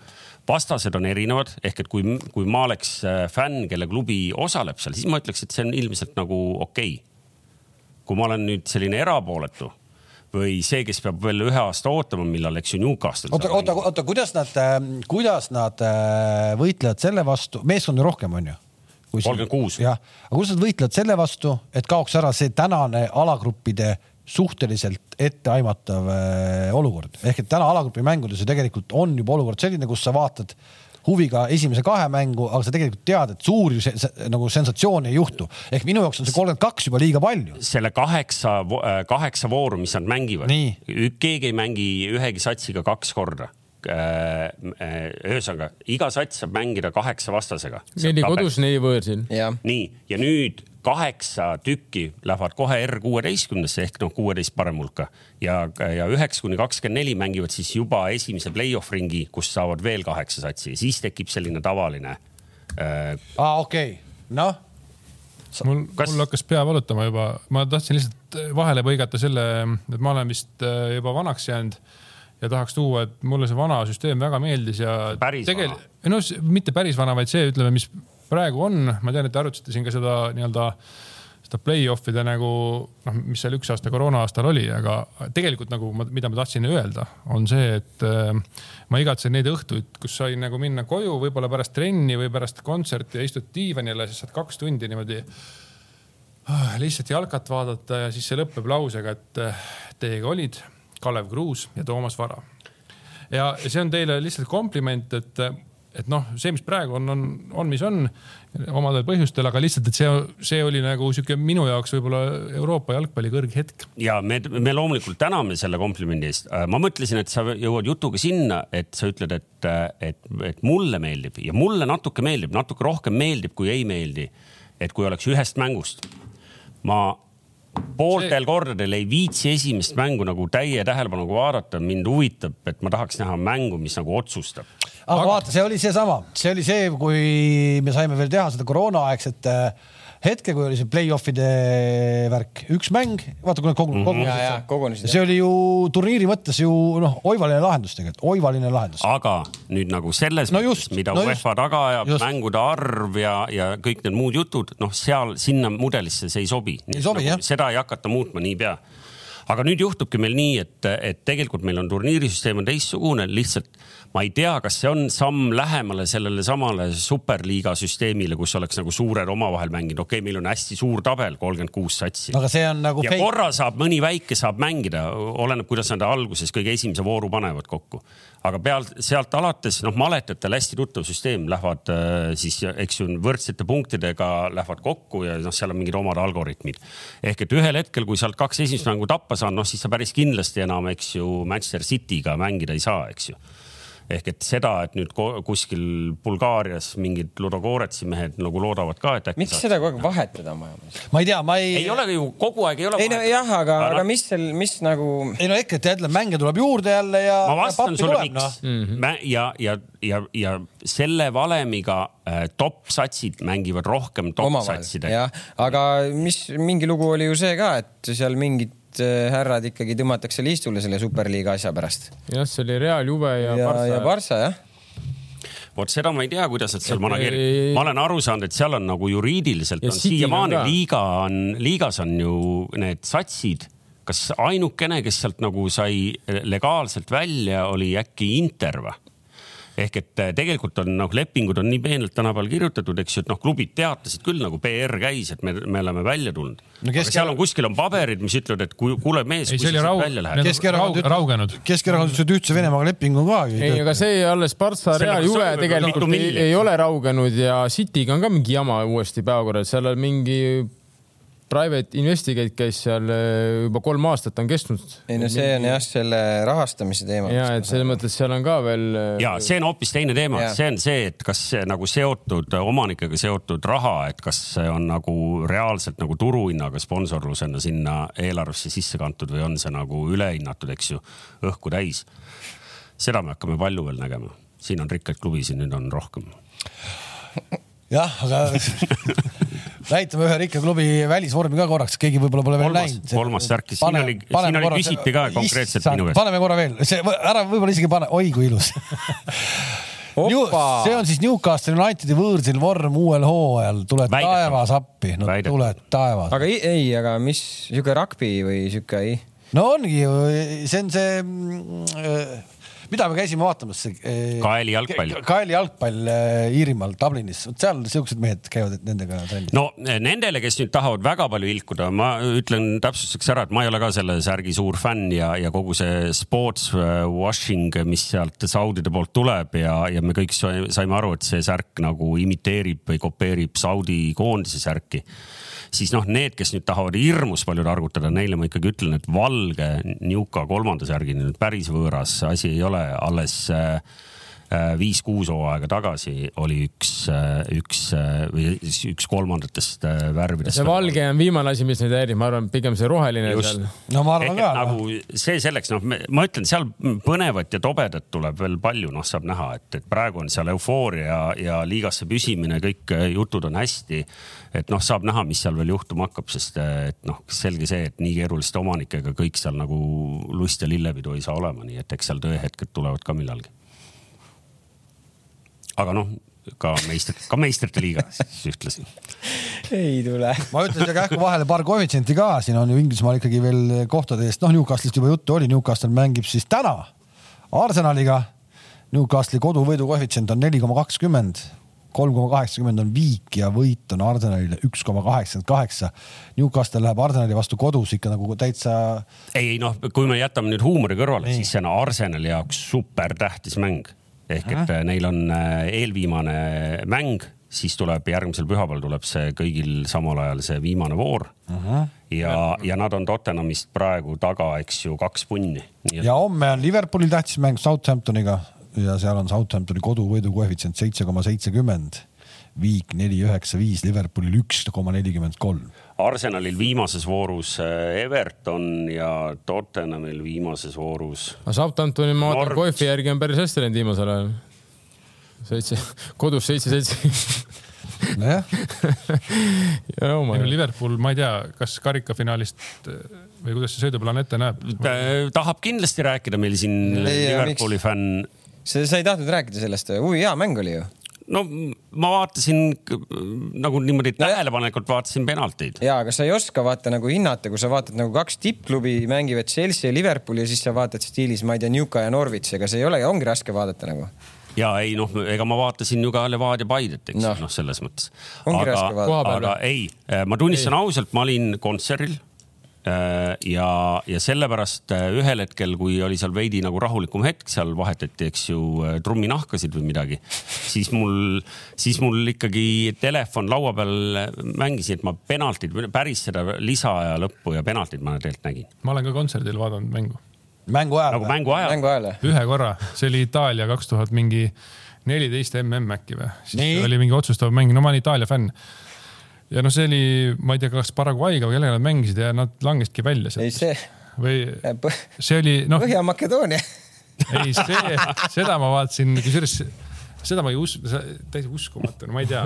vastased on erinevad, ehk et kui, kui ma oleks äh, fänn, kelle klubi osaleb seal, siis ma ütleks, et see on ilmselt nagu okei okay. kui ma olen nüüd selline erapooletu või see, kes peab veel ühe aasta ootama, millal, eks ju, Newcastle. oota, oota, oota, kuidas nad, kuidas nad äh, võitlevad selle vastu, meeskondi rohkem on ju? kolmkümmend kuus. jah, aga kuidas nad võitlevad selle vastu, et kaoks ära see tänane alagruppide suhteliselt etteaimatav äh, olukord ehk et täna alagrupi mängudes ju tegelikult on juba olukord selline, kus sa vaatad huviga esimese kahe mängu, aga sa tegelikult tead, et suuri se nagu sensatsioone ei juhtu. ehk minu jaoks on see kolmkümmend kaks juba liiga palju. selle kaheksa, äh, kaheksa vooru, mis nad mängivad, keegi ei mängi ühegi satsiga kaks korda äh, äh, ühesõnaga iga sats saab mängida kaheksa vastasega. neli kodus, neli võõrsil. nii, ja nüüd kaheksa tükki lähevad kohe R kuueteistkümnesse ehk noh, kuueteist parem hulka ja, ja üheksa kuni kakskümmend neli mängivad siis juba esimese play-off ringi, kus saavad veel kaheksa satsi, siis tekib selline tavaline äh.... aa, okei okay., noh mul Kas..., mul hakkas pea valutama juba, ma tahtsin lihtsalt vahele põigata selle, et ma olen vist äh, juba vanaks jäänud ja tahaks tuua, et mulle see vana süsteem väga meeldis ja. päris tegel... vana? no mitte päris vana, vaid see, ütleme, mis praegu on, ma tean, et te arutasite siin ka seda nii-öelda seda play-off'ide nagu noh, mis seal üks aasta koroona aastal oli, aga tegelikult nagu ma, mida ma tahtsin öelda, on see, et äh, ma igatsen neid õhtuid, kus sai nagu minna koju, võib-olla pärast trenni või pärast kontserti ja istud diivanile, siis saad kaks tundi niimoodi äh, lihtsalt jalkat vaadata ja siis see lõpeb lausega, et äh, teiega olid Kalev Kruus ja Toomas Vara. ja see on teile lihtsalt kompliment, et et noh, see, mis praegu on, on, on, mis on omadel põhjustel, aga lihtsalt, et see, see oli nagu sihuke minu jaoks võib-olla Euroopa jalgpalli kõrghetk. ja me, me loomulikult täname selle komplimendi eest. Äh, ma mõtlesin, et sa jõuad jutuga sinna, et sa ütled, et, et, et mulle meeldib ja mulle natuke meeldib, natuke rohkem meeldib, kui ei meeldi. et kui oleks ühest mängust, ma pooltel see... kordadel ei viitsi esimest mängu nagu täie tähelepanuga vaadata, mind huvitab, et ma tahaks näha mängu, mis nagu otsustab. aga, vaata, see oli seesama, see oli see, kui me saime veel teha seda koroonaaegset äh, hetke, kui oli see play-off'ide värk, üks mäng, vaata kui nad kogu, kogunesid, kogunesid. see oli ju turniiri mõttes ju noh, oivaline lahendus tegelikult, oivaline lahendus. aga nüüd nagu selles no mõttes, mida no UEFA taga ajab, mängude arv ja, ja kõik need muud jutud, noh, seal sinna mudelisse see ei sobi. ei sobi nagu, jah. seda ei hakata muutma niipea aga nüüd juhtubki meil nii, et, et tegelikult meil on turniirisüsteem on teistsugune, lihtsalt ma ei tea, kas see on samm lähemale sellele samale superliiga süsteemile, kus oleks nagu suured omavahel mänginud, okei okay,, meil on hästi suur tabel, kolmkümmend kuus satsi. aga see on nagu. ja fake. korra saab mõni väike saab mängida, oleneb, kuidas nad alguses kõige esimese vooru panevad kokku. aga pealt, sealt alates, noh, maletatel hästi tuttav süsteem, lähevad äh, siis, eks ju, võrdsete punktidega lähevad kokku ja noh, seal on mingid omad algoritmid. ehk et ühel hetkel, kui sealt kaks esimest mängu tappa saad, noh siis sa päris kindlasti enam, eks ju, Manchester City'ga mängida ei saa, eks ju ehk et seda, et nüüd kuskil Bulgaarias mingid Ludogoretsi mehed nagu loodavad ka, et äkki. miks saaks... seda kogu aeg vahetada oma jaoks? ma ei tea, ma ei. ei ole ju kogu aeg ei ole. ei no jah, aga, aga mis seal, mis nagu. ei no EKRE jälle mänge tuleb juurde jälle ja. ma vastan sulle, miks no. mm. -hmm. ja, ja, ja, ja selle valemiga äh, top satsid mängivad rohkem top satsidega. jah, aga mis mingi lugu oli ju see ka, et seal mingid härrad ikkagi tõmmatakse liistule selle superliiga asja pärast. jah, see oli Real, Juve ja, ja Barca. ja Barca jah vot seda ma ei tea, kuidas nad seal manageerivad. ma olen aru saanud, et seal on nagu juriidiliselt on siiamaani liiga on, liigas on ju need satsid. kas ainukene, kes sealt nagu sai legaalselt välja, oli äkki Inter või? Ehk et äh, tegelikult on noh, lepingud on nii peenelt tänapäeval kirjutatud, eks ju, et noh, klubid teatasid küll nagu PR käis, et me, me oleme välja tulnud no,. aga seal on kuskil on paberid, mis ütlevad, et kui kuule mees, kui sa raug... välja lähed. Keskerakond raugenud. Keskerakond ütles, et ühtse Venemaaga lepingu ka. ei, aga see alles Partsa Real Juve tegelikult ei, ei ole raugenud ja City'ga on ka mingi jama uuesti päevakorral, seal on mingi Private Investigate käis seal äh, juba kolm aastat on kestnud. ei no see on jah, selle rahastamise teema. ja, et selles mõttes seal on ka veel. Äh, ja see on hoopis teine teema, see on see, et kas see nagu seotud omanikega seotud raha, et kas see on nagu reaalselt nagu turuhinnaga sponsorlusena sinna eelarvesse sisse kantud või on see nagu ülehinnatud, eks ju, õhku täis. seda me hakkame palju veel nägema, siin on rikkaid klubisid, nüüd on rohkem jah, aga [laughs] näitame ühe rikka klubi välisvormi ka korraks, keegi võib-olla pole veel Kolmas- näinud. kolmas särk, siin oli- siin oli- küsiti ka konkreetselt minu käest. paneme korra veel, see ära võib-olla isegi pane, oi kui ilus. Opa! see on siis Newcastle Unitedi võõrsil vorm uuel hooajal, tuled Väidetav. taevas appi, no Väidetav. tuled taevas. aga ei, ei, aga mis sihuke rugby või sihuke ei? no ongi ju, see on see, mida me käisime vaatamas, see. Kaeli jalgpall. Kaeli jalgpall äh, Iirimaal, Dublinis, seal siuksed mehed käivad et nendega trennis. no eh, nendele, kes nüüd tahavad väga palju ilkuda, ma ütlen täpsustuseks ära, et ma ei ole ka selle särgi suur fänn ja, ja kogu see sports eh, washing, mis sealt Saudide poolt tuleb ja, ja me kõik sai- saime aru, et see särk nagu imiteerib või kopeerib Saudi koondise särki siis noh, need, kes nüüd tahavad hirmus palju targutada, neile ma ikkagi ütlen, et valge Newca kolmanda särgini nüüd päris võõras asi ei ole, alles äh, viis-kuus hooaega tagasi oli üks, üks või siis üks kolmandatest äh, värvidest. see valge on viimane asi, mis neid häirib, ma arvan, pigem see roheline Just. seal. no ma arvan ehk ka. nagu see selleks, noh, ma ütlen, seal põnevat ja tobedat tuleb veel palju, noh, saab näha, et, et praegu on seal eufooria ja liigasse püsimine, kõik äh, jutud on hästi. et noh, saab näha, mis seal veel juhtuma hakkab, sest äh, et noh, selge see, et nii keeruliste omanikega kõik seal nagu lust ja lillepidu ei saa olema, nii et eks seal tõehetked tulevad ka millalgi. Aga noh, ka meistrit, ka meistrite liiga siis ühtlasi. ei tule. ma ütlen siia kähku vahele paar koefitsienti ka, siin on ju Inglismaal ikkagi veel kohtade eest, noh, Newcastle'ist juba juttu oli, Newcastle mängib siis täna Arsenaliga. Newcastle'i koduvõidu koefitsient on neli koma kakskümmend, kolm koma kaheksakümmend on viik ja võit on Arsenalile üks koma kaheksakümmend kaheksa. Newcastle läheb Arsenali vastu kodus ikka nagu täitsa, ei noh, kui me jätame nüüd huumori kõrvale, siis see on Arsenali jaoks super tähtis mäng. Ehk et äh, neil on äh, eelviimane mäng, siis tuleb järgmisel pühapäeval tuleb see kõigil samal ajal see viimane voor. ja, ja nad on Tottenhamist praegu taga, eks ju, kaks punni. ja homme on Liverpoolil tähtis mäng Southamptoniga ja seal on Southamptoni koduvõidu koefitsient seitse koma seitsekümmend. Viik neli üheksa viis, Liverpoolil üks koma nelikümmend kolm. Arsenalil viimases voorus äh, Everton ja Tottenhamil viimases voorus. aga Southamptoni ma vaatan. Koefi järgi on päris hästi läinud viimasel ajal. seitse, kodus seitse-seitse. nojah, [laughs] no Liverpool, ma ei tea, kas karikafinaalist eh, või kuidas see sõiduplaan ette näeb? tahab kindlasti rääkida meil siin Ei, Liverpooli fänn sa, ei tahtnud rääkida sellest, ui hea mäng oli ju. No ma vaatasin nagu niimoodi tähelepanelikult vaatasin penalteid. ja, aga sa ei oska vaata nagu hinnata, kui sa vaatad nagu kaks tippklubi mängivad Chelsea ja Liverpool ja siis sa vaatad stiilis, ma ei tea, Newca ja Norwich, ega see ei ole, ongi raske vaadata nagu. ja ei noh, ega ma vaatasin ju ka Levadia Paidet, eks Noh. noh no,, selles mõttes. Aga aga ei, ma tunnistan ei. ausalt, ma olin kontserdil. ja, ja sellepärast äh, ühel hetkel, kui oli seal veidi nagu rahulikum hetk, seal vahetati, eks ju, trumminahkasid või midagi, siis mul, siis mul ikkagi telefon laua peal mängis, et ma penaltid, päris seda lisaaja lõppu ja penaltid ma tegelikult nägin. ma olen ka kontserdil vaadanud mängu, mängu ajal nagu. mängu ajal. mängu ajal ühe korra, see oli Itaalia kaks tuhat mingi neliteist mm äkki või, siis Nii. oli mingi otsustav mäng, no ma olen Itaalia fänn. Ja noh, see oli, ma ei tea, kas Paraguay'ga või kellega nad mängisid ja nad langesidki välja ei, sealt see, või see oli noh, Põhja-Makedoonia. ei see, seda ma vaatasin, kusjuures seda ma ei usu, täiesti uskumatu, no ma ei tea.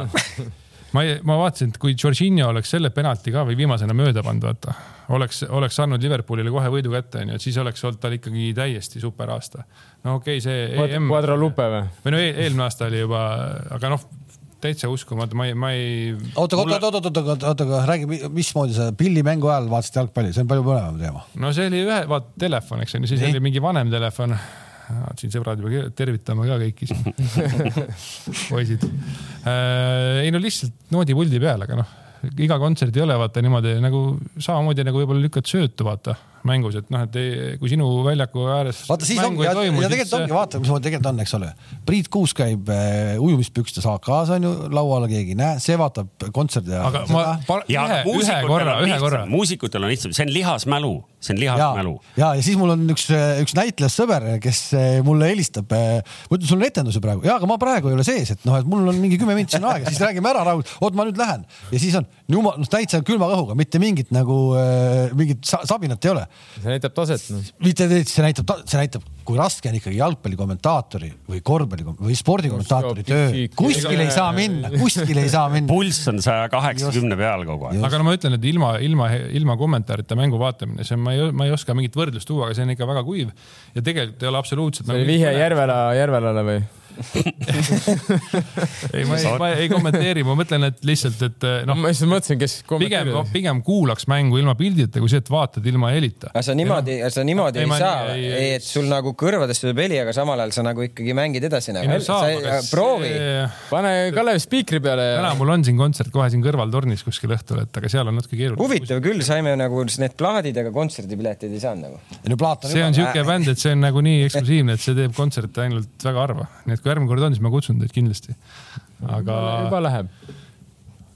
ma ei, ma vaatasin, et kui Jorginho oleks selle penalti ka või viimasena mööda pannud, vaata, oleks, oleks saanud Liverpoolile kohe võidu kätte, onju, et siis oleks olnud tal ikkagi täiesti super aasta. no okei okay,, see EM Quadralupe või? või no e- eelmine aasta oli juba, aga noh, täitsa uskumatu, ma ei, ma ei. oota, oota, oota, oota, oota, oota, aga räägi, mismoodi sa pillimängu ajal vaatasid jalgpalli, see on palju põnevam teema. no see oli ühe, vaat telefon, eks on ju, siis Nii. oli mingi vanem telefon. siin sõbrad juba tervitame ka kõiki [laughs] poisid. ei no lihtsalt noodipuldi peal, aga noh, iga kontsert ei ole vaata niimoodi nagu samamoodi nagu võib-olla lükkad söötu vaata mängus, et noh, et ei, kui sinu väljaku ääres. vaata siis ongi ja, ja tegelikult ongi, vaata, mismoodi tegelikult on, eks ole. Priit Kuus käib äh, ujumispükstes AK-s on ju, laua alla keegi ei näe, see vaatab kontserdi ajal. aga ma, ja ühe, ühe korra, ühe korra. muusikutel on lihtsam, see on lihasmälu, see on lihasmälu., ja, ja siis mul on üks, üks näitlejassõber, kes eh, mulle helistab. ma ütlen, sul on etendus ju praegu, ja aga ma praegu ei ole sees, et noh, et mul on mingi kümme minti on aega, siis räägime ära rahul, oot ma nüüd lähen ja siis on jumal, noh täitsa külma kõhuga, mitte mingit nagu äh, mingit sa- sabinat ei ole see näitab taset noh. mitte, see näitab, see näitab, kui raske on ikkagi jalgpallikommentaatori või korvpalli või spordikommentaatori töö. kuskile ei saa minna, kuskile ei saa minna. pulss on saja kaheksakümne peal kogu aeg. aga no ma ütlen, et ilma, ilma, ilma kommentaarita mängu vaatamine, see on, ma ei, ma ei oska mingit võrdlust tuua, aga see on ikka väga kuiv ja tegelikult ei ole absoluutselt. see oli nagu vihje Järvela, Järvelale või? [laughs] ei, ma ei, ma ei kommenteeri, ma mõtlen, et lihtsalt, et noh. ma just mõtlesin, kes. pigem, pigem kuulaks mängu ilma pildita, kui see, et vaatad ilma helita. aga sa niimoodi, sa niimoodi ei, ei saa, ei, et sul nagu kõrvadest tuleb heli, aga samal ajal sa nagu ikkagi mängid edasi nagu. proovi pane Kalev spiikri peale täna mul on siin kontsert kohe siin kõrval tornis kuskil õhtul, et aga seal on natuke keeruline. huvitav küll, saime nagu need plaadid, aga kontserdipileteid ei saanud nagu. see on siuke bänd, et see on nagu nii eksklusiivne, et see teeb kontserte ainult väga harva, nii et kui järgmine kord on, siis ma kutsun teid kindlasti. aga. juba läheb.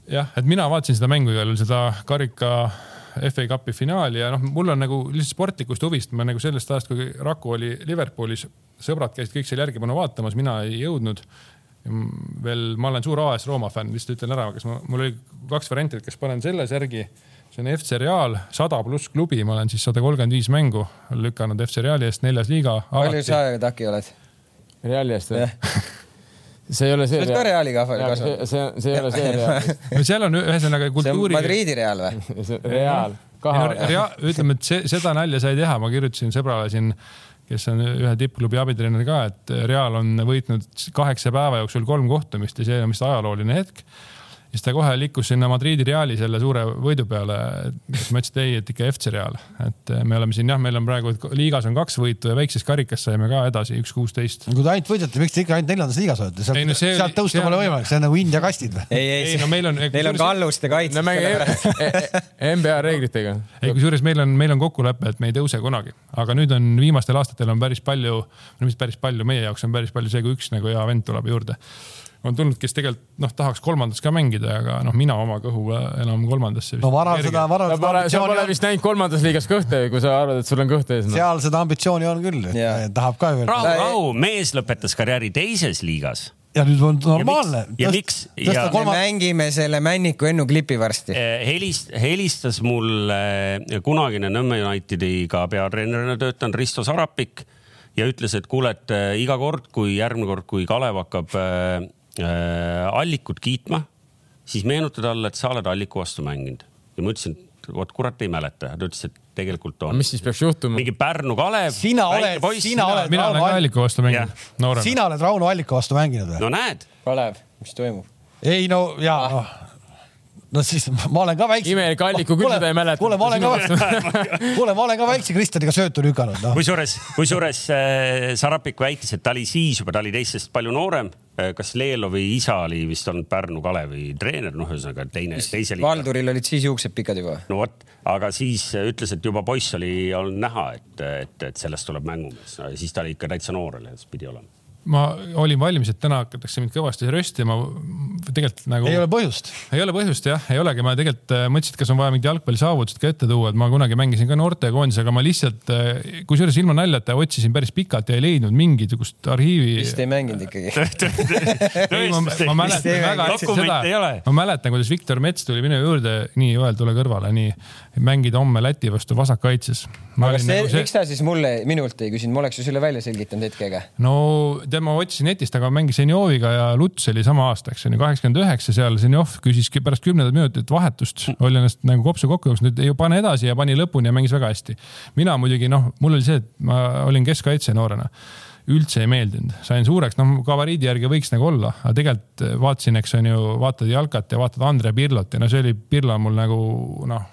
jah, et mina vaatasin seda mängu igal juhul, seda karika FA Cupi finaali ja noh, mul on nagu lihtsalt sportlikust huvist, ma nagu sellest ajast, kui Raku oli Liverpoolis, sõbrad käisid kõik seal järgipanu vaatamas, mina ei jõudnud. veel, ma olen suur AS Rooma fänn, lihtsalt ütlen ära, kas ma, mul oli kaks varianti, et kas panen selle särgi see on FC Real, sada pluss klubi, ma olen siis sada kolmkümmend viis mängu lükanud FC Reali eest neljas liiga. palju sa, Taki, oled? Reali eest või? [laughs] see ei ole see. sa oled ka Reali kahvel kasvanud? see, see ei ole see [laughs] Real. no seal on ühesõnaga kultuuri. Madridi Real või? [laughs] Real, kahe. ütleme, et see, seda nalja sai teha, ma kirjutasin sõbrale siin kes on ühe tippklubi abitreener ka, et Real on võitnud kaheksa päeva jooksul kolm kohtumist ja see on vist ajalooline hetk siis ta kohe liikus sinna Madridi Reali selle suure võidu peale. siis ma ütlesin, et ei, et ikka FC Real, et me oleme siin jah, meil on praegu liigas on kaks võitu ja väikses karikas saime ka edasi üks kuusteist. kui te ainult võidate, miks te ikka ainult neljandas liigas olete? sealt, no see, sealt tõusta pole võimalik, see on nagu India kastid või? ei, ei, ei, no meil on. Neil on kalluste kaitse. NBA reeglitega. ei, kusjuures meil on, meil on kokkulepe, et me ei tõuse kunagi, aga nüüd on viimastel aastatel on päris palju, no mis päris palju, meie jaoks on päris palju see, kui üks nagu hea vend tuleb juurde on tulnud, kes tegelikult noh, tahaks kolmandas ka mängida, aga noh, mina oma kõhu enam kolmandasse. no vara seda, vara seda ambitsiooni. sa pole vist näinud kolmandas liigas kõhte, kui sa arvad, et sul on kõht ees no.. seal seda ambitsiooni on küll, tahab ka veel. rahu, rahu, mees lõpetas karjääri teises liigas ja nüüd on normaalne. ja miks? Ja... Kolma... me mängime selle Männiku Ennu klipi varsti. Eh, helist-, helistas mulle kunagine Nõmme Unitediga peatreenerina töötanud Risto Sarapik ja ütles, et kuule, et eh, iga kord, kui järgmine kord, kui Kalev hakkab eh, äh, Allikut kiitma, siis meenuta talle, et sa oled Alliku vastu mänginud ja ma ütlesin, et vot kurat ei mäleta. ta ütles, et tegelikult on. mis siis peaks juhtuma? mingi Pärnu Kalev. sina oled, sina oled. mina olen ka Alliku vastu mänginud. sina oled Rauno Alliku vastu mänginud või? no näed. Kalev, mis toimub? ei no ja ah no siis ma olen ka väikse. imelik Alliku küll seda ei mäleta. kuule, ma olen ka, kuule, ma olen ka [laughs] väikse Kristjaniga söötu lükanud no.. kusjuures, kusjuures äh, Sarapik väitis, et ta oli siis juba, ta oli teistest palju noorem. Äh, kas Leelovi isa oli vist olnud Pärnu Kalevi treener, noh, ühesõnaga teine, teise liiga. Valduril olid siis juuksed pikad juba. no vot, aga siis ütles, et juba poiss oli olnud näha, et, et, et sellest tuleb mängumees no,. siis ta oli ikka täitsa noor alles pidi olema ma olin valmis, et täna hakatakse mind kõvasti röstima. tegelikult nagu. ei ole põhjust. ei ole põhjust jah, ei olegi, ma tegelikult äh, mõtlesin, et kas on vaja mingid jalgpallisaavutused ka ette tuua, et ma kunagi mängisin ka noortekoondis, aga ma lihtsalt, äh, kusjuures ilma naljata otsisin päris pikalt ja ei leidnud mingisugust arhiivi. vist ei mänginud ikkagi [laughs] ma, ma mäletan väga hästi seda, ma mäletan, kuidas Viktor Mets tuli minu juurde, nii Joel, tule kõrvale, nii mängida homme Läti vastu vasakkaitses. aga see, nagu see... miks ta siis mulle, minult ei küsinud, ma oleks ju selle välja selgitanud hetkega. no tead, ma otsisin netist, aga mängis Zenjoviga ja Luts oli sama aasta, eks on ju, kaheksakümmend üheksa seal. Zenjov küsis pärast kümnendat minutit vahetust, oli ennast nagu kopsu kokku jooksnud, ei pane edasi ja pani lõpuni ja mängis väga hästi. mina muidugi noh, mul oli see, et ma olin keskkaitse noorena üldse ei meeldinud, sain suureks, noh gabariidi järgi võiks nagu olla, aga tegelikult vaatasin, eks on ju, vaatad jalkat ja vaatad Andre Pirlot ja no see oli, Pirlo mul nagu noh,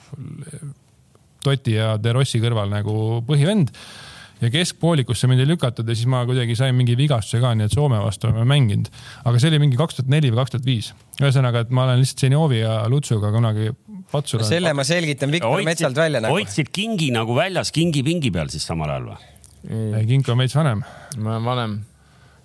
Toti ja De Rossi kõrval nagu põhivend ja keskpoolikusse mind ei lükatud ja siis ma kuidagi sain mingi vigastuse ka, nii et Soome vastu oleme mänginud. aga see oli mingi kaks tuhat neli või kaks tuhat viis. ühesõnaga, et ma olen lihtsalt Zenjovi ja Lutsuga kunagi patsu no. selle ma selgitan Viktor Metsalt välja nagu. hoidsid kingi nagu väljas kingi pingi peal siis samal ajal või? Kink on veits vanem. ma olen vanem.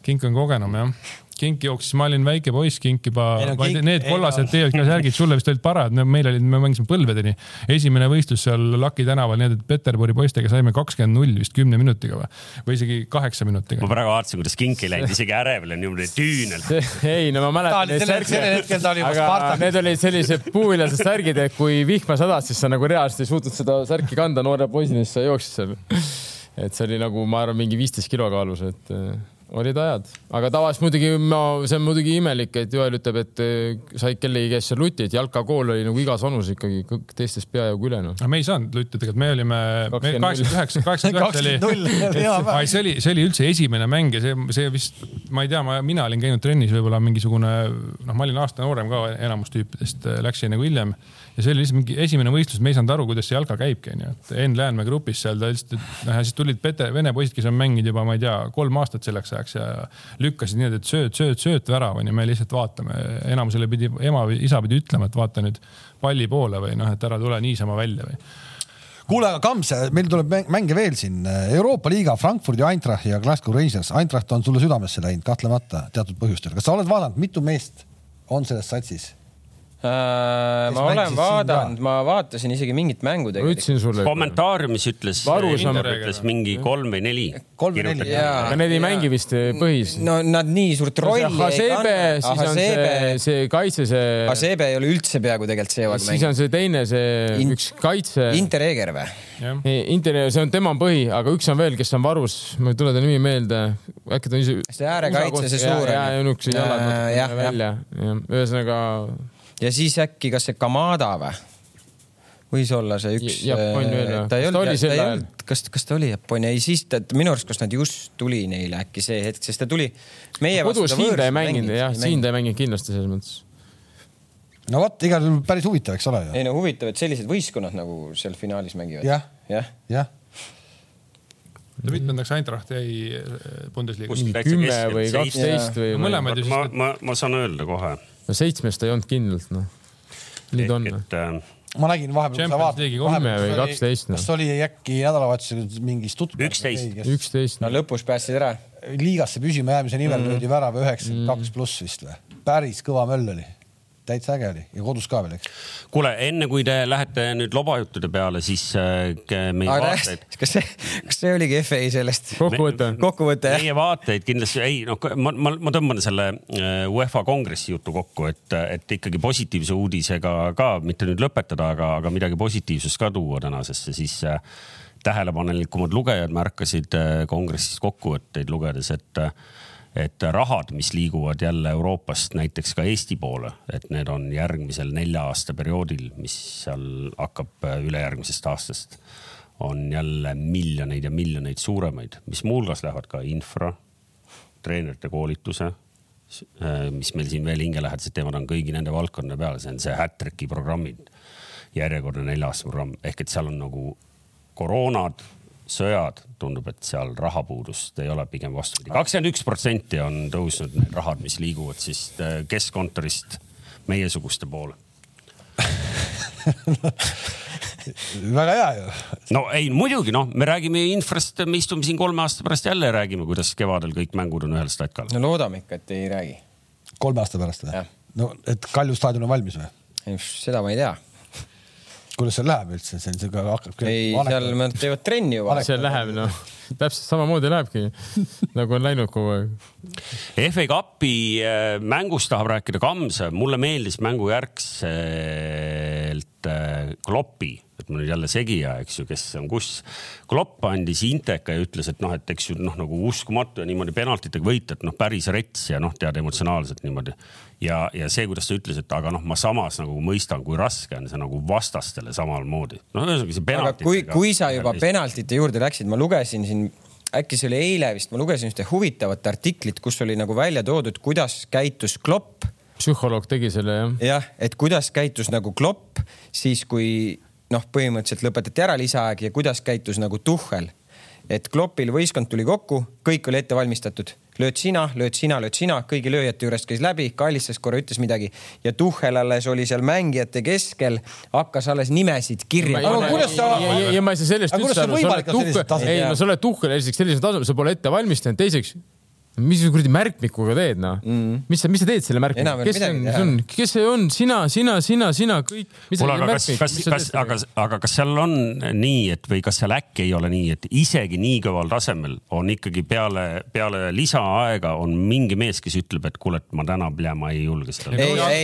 Kink on kogenum jah kink jooksis, ma olin väike poiss, kink juba no, kink- need kollased no- TJK särgid sulle vist olid parajad, no meil olid, me mängisime põlvedeni. esimene võistlus seal Laki tänaval, nii et Peterburi poistega saime kakskümmend null vist kümne minutiga või, või isegi kaheksa minutiga ma. praegu vaatasin, kuidas kink ei läinud isegi ärevile niimoodi tüünel. [laughs] ei no ma Ta mäletan oli neid sellel- sellel hetkel ta oli särke, juba aga need olid sellised puuviljased särgid, et kui vihma sadas, siis sa nagu reaalselt ei suutnud seda särki kanda noore poisina, siis sa jooksid seal. et see oli nagu, ma arvan, mingi viisteist kilo kaalus, et olid ajad, aga tavaliselt muidugi ma, see on muidugi imelik, et Joel ütleb, et äh, sai kellegi käest seal luti, et jalkakool oli nagu igas vanus ikkagi teistest peaaegu üle noh. aga me ei saanud lutti tegelikult, me olime kaheksakümmend üheksa, kaheksakümmend üheksa oli see oli, see oli üldse esimene mäng ja see, see vist, ma ei tea, ma, mina olin käinud trennis võib-olla mingisugune, noh, ma olin aasta noorem ka enamus tüüpidest, läksin nagu hiljem ja see oli lihtsalt mingi esimene võistlus, me ei saanud aru, kuidas see jalka käibki, onju. et Enn Läänmäe grupis seal ta lihtsalt, noh ja siis tulid pete, vene poisid, kes on mänginud juba, ma ei tea, kolm aastat selleks ajaks ja lükkasid nii, et sööt, sööt, sööt värav onju, me lihtsalt vaatame, enamusele pidi ema või isa pidi ütlema, et vaata nüüd palli poole või noh, et ära tule niisama välja või kuule, aga Kams, meil tuleb mäng- mänge veel siin. Euroopa liiga Frankfurdi Eintracht ja Glasgow Rangers. Eintracht on sulle südamesse läinud kahtlemata teatud põhjustel. kas sa oled vaadanud, mitu meest on selles satsis? Äh, ma olen vaadanud, ma vaatasin isegi mingit mängu tegelikult. kommentaariumis ütles, ütles mingi kolm või neli. Kolm või neli, jaa. aga need ei mängi vist põhis. no nad nii suurt rolli ei Hasebe, siis on see, kanna. see kaitse, see, Hasebe ei ole üldse peaaegu tegelikult see siis on see teine, see In- üks kaitse. Intereger või? jah. Inter, see on tema põhi, aga üks on veel, kes on varus, ma ei tule ta nimi meelde, äkki ta on ise. See äärekaitse, see suur ja, ja niisugused jalad välja, ühesõnaga ja siis äkki, kas see Kamada või? võis olla see üks. Ja- Jaapani veel või? ta ei Kas kas, kas ta oli Jaapani, ei siis ta, minu arust, kas nad just tuli neile äkki see hetk, sest ta tuli meie kodus siin ta ei mänginud, jah, siin ta ei mänginud kindlasti selles mõttes. no vot, igal juhul päris huvitav, eks ole ju. ei no huvitav, et sellised võistkonnad nagu seal finaalis mängivad. jah, jah, jah. mitmendaks Eintracht jäi äh, täitsa kümme või kaksteist või No mõlemad ju ma siis, ma, ma saan öelda kohe, no seitsmes ta ei olnud kindlalt, noh. ta on. et äh, ma nägin vahepeal, Champions League'i kolme või 12, noh. kas oli äkki nädalavahetusel mingi Stuttgart? Üksteist. üksteist no. lõpus päästsid ära. liigasse püsima jäämise nimel löödi mm. värava üheksakümmend kaks pluss vist või? päris kõva möll oli. Täitsa äge oli ja kodus ka veel, eks. kuule, enne kui te lähete nüüd lobajuttude peale, siis äh, meie vaateid, kas see, kas see oligi FA sellest? kokkuvõte. kokkuvõte jah? meie vaateid kindlasti ei, noh, ma, ma, ma tõmban selle äh, UEFA kongressi jutu kokku, et, et ikkagi positiivse uudisega ka mitte nüüd lõpetada, aga, aga midagi positiivsust ka tuua tänasesse, siis äh, tähelepanelikumad lugejad märkasid äh, kongressist kokkuvõtteid lugedes, et et rahad, mis liiguvad jälle Euroopast näiteks ka Eesti poole, et need on järgmisel nelja aasta perioodil, mis seal hakkab äh, ülejärgmisest aastast, on jälle miljoneid ja miljoneid suuremaid, mis muuhulgas lähevad ka infra, treenerite koolituse, mis meil siin veel hingelähedased teemad on kõigi nende valdkondade peale, see on see Hattricki programmid, järjekordne nelja aasta programm ehk et seal on nagu koroonad, sõjad, tundub, et seal rahapuudust ei ole, pigem vastupidi. kakskümmend üks protsenti on tõusnud need rahad, mis liiguvad siis äh, keskkontorist meiesuguste poole. [laughs] väga hea ju. no ei, muidugi noh, me räägime infrast, me istume siin kolme aasta pärast jälle ja räägime, kuidas kevadel kõik mängud on ühel statkal. no loodame ikka, et ei räägi. kolme aasta pärast või no et Kalju staadion on valmis või? seda ma ei tea. Kuidas seal läheb üldse, see on siuke hakkab. ei, seal nad teevad trenni juba. see läheb noh, täpselt samamoodi lähebki [laughs] nagu on läinud kogu aeg. FA Cupi äh, mängust tahab rääkida Kams, mulle meeldis mängu järgselt äh, Kloppi, et nüüd jälle segija, eks ju, kes on kus. Klopp andis Inteka ja ütles, et noh, et eks ju noh, nagu uskumatu ja niimoodi penaltitega võita, et noh, päris rets ja noh, tead emotsionaalselt niimoodi. ja, ja see, kuidas ta ütles, et aga noh, ma samas nagu mõistan, kui raske on see nagu vastastele samamoodi. noh, ühesõnaga see aga penaltitega. kui, kui sa juba penaltite juurde läksid, ma lugesin siin, äkki see oli eile vist, ma lugesin ühte huvitavat artiklit, kus oli nagu välja toodud, kuidas käitus Klopp psühholoog tegi selle jah. jah, et kuidas käitus nagu Klopp siis, kui noh, põhimõtteliselt lõpetati ära lisaaeg ja kuidas käitus nagu Tuhhel. et Kloppil võistkond tuli kokku, kõik oli ette valmistatud, lööd sina, lööd sina, lööd sina, kõigi lööjate juurest käis läbi, kallistas korra, ütles midagi ja Tuhhel alles oli seal mängijate keskel, hakkas alles nimesid kirja Aga kuidas sa- ja, ma ei saa sellest üldse see aru, sa oled tasemel? ei no sa oled tuhkel esiteks sellisel tasemel, sa pole ette valmistanud, teiseks mis sa kuradi märkmikuga teed noh? Mm., mis sa, mis sa teed selle märkmikuga, kes see on, see on, kes see on, sina, sina, sina, sina, kõik. kuule, aga kas, kas, kas, aga, aga kas seal on nii, et või kas seal äkki ei ole nii, et isegi nii kõval tasemel on ikkagi peale, peale lisaaega on mingi mees, kes ütleb, et kuule, et ma täna pea ma ei julge seda. Ei, ei,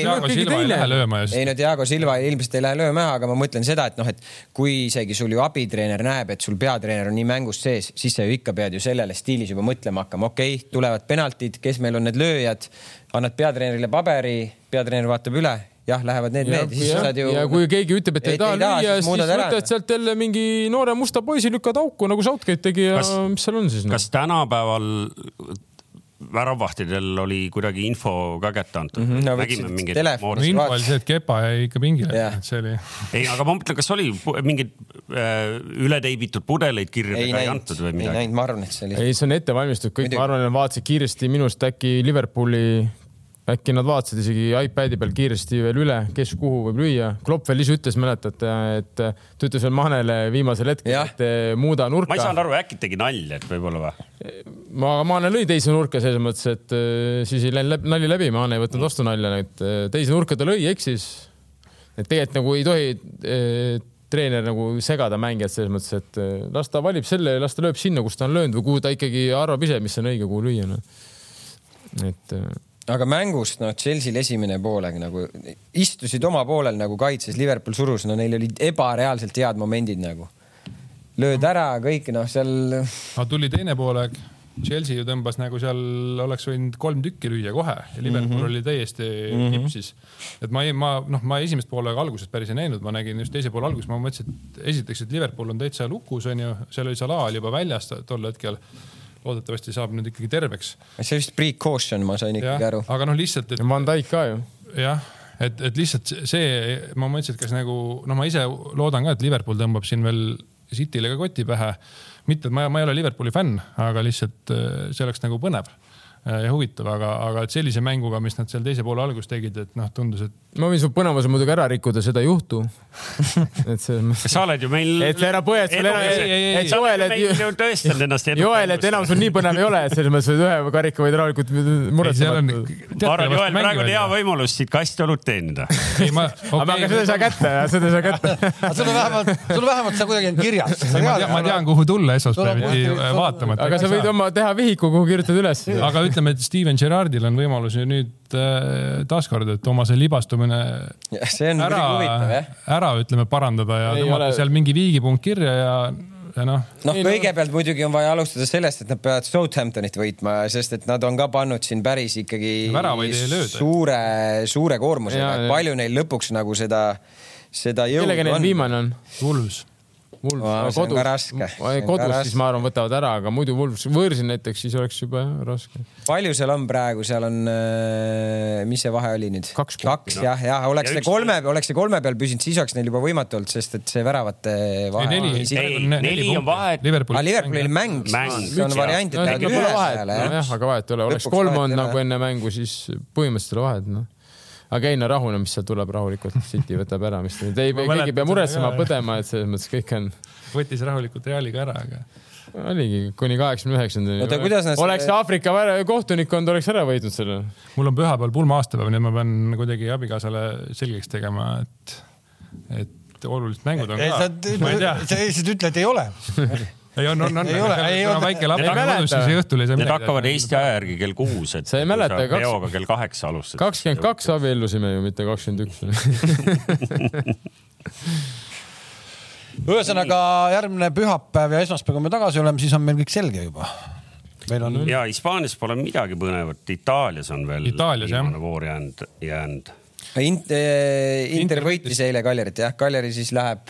ei no Diego Silva ilmselt ei lähe lööma, aga ma mõtlen seda, et noh, et kui isegi sul ju abitreener näeb, et sul peatreener on nii mängus sees, siis sa ju ikka pead ju sellele stiilis juba mõtlema hakkama, okei okay,, tulevad penaltid, kes meil on need lööjad, annad peatreenerile paberi, peatreener vaatab üle, jah, lähevad need mehed, siis sa saad ju. ja kui keegi ütleb, et ei, Ei- taha lüüa, siis siis võtad sealt jälle mingi noore musta poisi, lükkad auku nagu Southgate tegi ja Kas- mis seal on siis no?? kas tänapäeval väravahtidel oli kuidagi info ka kätte antud Mhm, no nägime mingeid telefoni. no info oli see, et Kepa jäi ikka pingile et see oli. ei, aga ma mõtlen, kas oli mingeid äh, üle teibitud pudeleid ei kirjadega ei, näinud antud või ei midagi? näinud, ma arvan, et see oli. ei, see on ette valmistatud, kõik, ma arvan, nad vaatasid kiiresti minust äkki Liverpooli, äkki nad vaatasid isegi iPad'i peal kiiresti veel üle, kes kuhu võib lüüa. Klopp veel ise ütles, mäletate, et ta ütles veel Mahnele viimasel hetkel, et eh, muuda nurka. ma ei saanud aru, äkki tegi nalja, et võib-olla või? ma, Maane lõi teise nurka selles mõttes, et äh, siis ei läinud läbi, nali läbi, Maane ei võtnud vastu nalja, et äh, teise nurka ta lõi, eksis. et tegelikult nagu ei tohi treener nagu segada mängijat selles mõttes, et las ta valib selle, las ta lööb sinna, kus ta on löönud või kuhu ta ikkagi arvab ise, mis on õige, kuhu lüüa no.. et aga mängust noh, Chelsea'l esimene poolek nagu istusid oma poolel nagu kaitses, Liverpool surus, no neil olid ebareaalselt head momendid nagu. lööd ära kõik noh, seal aga tuli teine poolek, Chelsea ju tõmbas nagu seal oleks võinud kolm tükki lüüa kohe ja Liverpool mm -hmm. oli täiesti mm -hmm. kipsis. et ma ma noh, ma esimest poolega algusest päris ei näinud, ma nägin just teise poole alguses, ma mõtlesin, et esiteks, et Liverpool on täitsa lukus onju, seal oli Salah oli juba väljas tol hetkel. Loodetavasti saab nüüd ikkagi terveks. see vist precaution, ma sain ikkagi aru. aga noh, lihtsalt, et Van Dijk ka ju. jah, et, et lihtsalt see, ma mõtlesin, et kas nagu noh, ma ise loodan ka, et Liverpool tõmbab siin veel City'le ka koti pähe. mitte, et ma, ma ei ole Liverpooli fänn, aga lihtsalt äh, see oleks nagu põnev ja huvitav, aga, aga et sellise mänguga, mis nad seal teise poole alguses tegid, et noh, tundus, et ma võin su põnevuse muidugi ära rikkuda, seda ei juhtu. [laughs] et see sa oled ju meil. et ära põed sulle enam, et Joel, et tõestanud ennast. Joel, et enam sul nii põnev ei ole, et selles mõttes, et ühe karika võid rahulikult muretsema. ma arvan, Joel, praegu on hea võimalus siit kastiolut teenida. ei ma, [laughs] aga aga seda ei saa kätte, seda ei saa kätte. aga sul on vähemalt, sul vähemalt see kuidagi on kirjas. ma tean, kuhu tulla esmaspäeviti Sul on- vaatama. aga sa võid oma teha vihiku, kuhu kirjutad üles. aga ütleme, et Steven Gerrardil on võimalus ju nüüd äh, taaskord, et oma see libastumine see on ära muidugi huvitav jah., ära ütleme parandada ja tõmmata ole- seal mingi viigipunkt kirja ja, ja noh, noh, Ei, no- kõigepealt muidugi on vaja alustada sellest, et nad peavad Southamptonit võitma, sest et nad on ka pannud siin päris ikkagi suure, suure koormusega palju neil lõpuks nagu seda, seda jõudu kellega neil on. viimane on? Wolves. On ka kodus raske. siis ma arvan, võtavad ära, aga muidu Wolves, võõrsil näiteks, siis oleks juba jah, raske. palju seal on praegu, seal on, mis see vahe oli nüüd? Kaks kaks jah, jah, oleks Ja see kolme, oleks see kolme peal püsinud, siis oleks neil juba võimatu olnud, sest et see väravate vahe. neli, Ei, neli on vahet. Liverpool aga Liverpoolil mäng, see on variant, et no pole ühe peale jah. aga vahet ei ole, oleks kolm olnud nagu enne mängu, siis põhimõtteliselt ei ole vahet, noh. Aga ei no rahune, mis sealt tuleb rahulikult, [laughs] City võtab ära, mis ta nüüd ei, keegi ei pea muretsema, põdema, et selles mõttes kõik on, võttis rahulikult Realiga ära, aga oligi kuni kaheksakümne üheksandani Oota, kuidas nad oleks Aafrika kohtunikkond oleks ära võitnud selle. mul on pühapäeval pulma-aastapäev, nii et ma pean kuidagi abikaasale selgeks tegema, et, et olulised mängud on ka. sa lihtsalt ütle, et ei ole. [laughs] ei on, on, on, Ei ole, ei ole. väike laps kodus, siis õhtul ei saa Need hakkavad Eesti aja järgi kell kuus, et. Sa ei mäleta, peoga kell kaheksa alustad. kakskümmend kaks abiellusime ju, mitte kakskümmend üks. [laughs] ühesõnaga järgmine pühapäev ja esmaspäev, kui me tagasi oleme, siis on meil kõik selge juba. meil on, ja Hispaanias pole midagi põnevat, Itaalias on veel Itaalias, jah. viimane voor jäänud, jäänud. Inter, Inter Inter võitis eile Kaljarit jah, Kaljari siis läheb,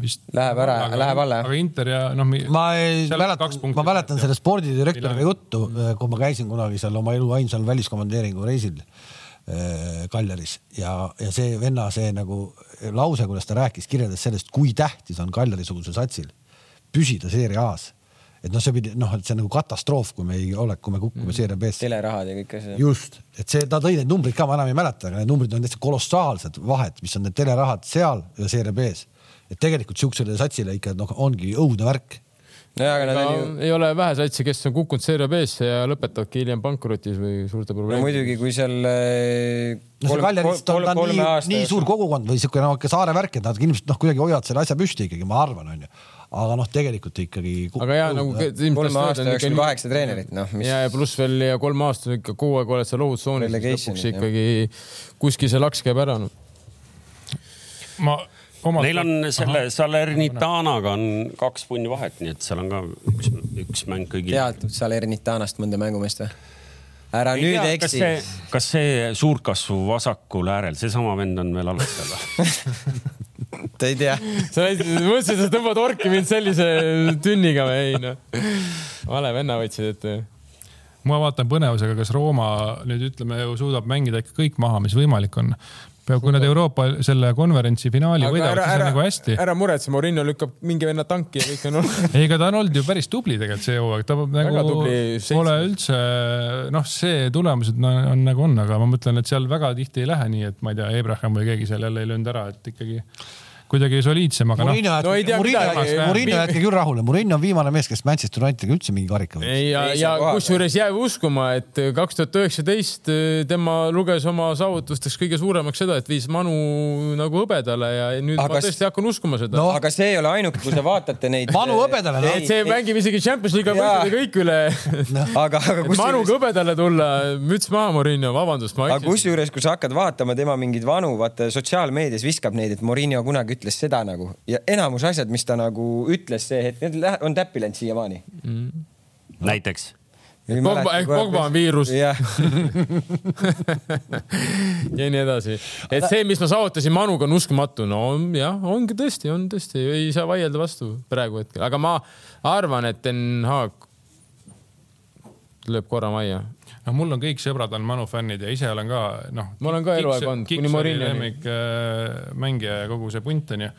vist. Läheb ära- läheb alla, jah? aga Inter ja noh. ma ei mäleta ma mäletan selle spordidirektoriga juttu, kui ma käisin kunagi seal oma elu ainsal väliskomandeeringu reisil äh, Kaljaris ja, ja see venna see nagu lause, kuidas ta rääkis, kirjeldas sellest, kui tähtis on Kaljari-sugusel satsil püsida seeria A-s. et noh, see pidi noh, et see on nagu katastroof, kui me ei ole, kui me kukume seeria B-sse. telerahad ja kõik asjad. just, et see, ta tõi need numbrid ka, ma enam ei mäleta, aga need numbrid on täitsa kolossaalsed vahed, mis on need telerahad seal ja seeria B-s. Et tegelikult siuksele satsile ikka noh, ongi õudne värk. nojah, aga nad no, on ju, ei ole vähe satsi, kes on kukkunud Serie B-sse ja lõpetavadki hiljem pankrotis või suurte no probleemidega. muidugi, kui seal eh, no kolm- Kaljarist on kolm- ta kolme nii, aasta nii suur kogukond või siuke noh, saare värk, et nad ilmselt noh, kuidagi hoiavad selle asja püsti ikkagi, ma arvan, onju. aga noh, tegelikult ikkagi. aga ja nagu kolme aasta jooksul kaheksa treenerit, noh, mis ja, ja pluss veel ja kolm aastat ikka kogu aeg oled seal ohutsoonis, lõpuks jah. ikkagi kuskil see laks käib ära no.. ma Neil on selle Salernitanaga on kaks punni vahet, nii et seal on ka üks, üks mäng kõigil. tead Salernitanast mõnda mängumeest või? ära nüüd kas eksi see, kas see suurkasvu vasakul äärel, seesama vend on veel alles seal või? [laughs] ta ei tea. sa mõtlesid, et sa tõmbad orki mind sellise tünniga või ei noh. vale venna võtsid ette. ma vaatan põnevusega, kas Rooma nüüd ütleme ju suudab mängida ikka kõik maha, mis võimalik on. peab, kui nad Euroopa selle konverentsi finaali võidavad, siis on nagu hästi. ära muretse, Morinho lükkab mingi venna tanki ja kõik on olnud. [laughs] ei, ega ta on olnud ju päris tubli tegelikult see hooaeg, ta nagu pole üldse noh, see tulemused no, on nagu on, aga ma mõtlen, et seal väga tihti ei lähe nii, et ma ei tea, Abraham või keegi seal jälle ei löönud ära, et ikkagi kuidagi soliidsem, aga noh, Murillo no ei tea Murillo midagi. jätke, Murillo jätke küll rahule, Murillo on viimane mees, kes Manchester Unitediga üldse mingi karika võitis. ei, ja, ja kusjuures jääb uskuma, et kaks tuhat üheksateist tema luges oma saavutusteks kõige suuremaks seda, et viis Manu nagu hõbedale ja nüüd Aga ma tõesti hakkan uskuma seda No. no.. aga see ei ole ainuke, kui te vaatate neid. [laughs] Manu hõbedale, et see mängib isegi Champions League'i Jaa. võitjad kõik üle. [laughs] aga, aga Manuga kusjuures, hõbedale tulla, müts maha, Morinho, vabandust, ma aga kusjuures, kui sa hakkad vaatama tema mingeid vanu, vaata sotsiaalmeedias viskab neid, et Morinho kunagi ütles seda nagu ja enamus asjad, mis ta nagu ütles see hetk, need on täppi läinud siiamaani. näiteks. Pogba, ehk Pogba on viirus. [laughs] Ja jah, nii edasi. et see, mis ma saavutasin Manuga on uskumatu, no on, jah, ongi tõesti, on tõesti, ei saa vaielda vastu praegu hetkel, aga ma arvan, et Den Haag lööb korra majja noh, mul on kõik sõbrad on Manu fännid ja ise olen ka noh. Ma olen ka eluaeg olnud, kuni Mourinhoni. lemmik äh, mängija ja kogu see punt onju.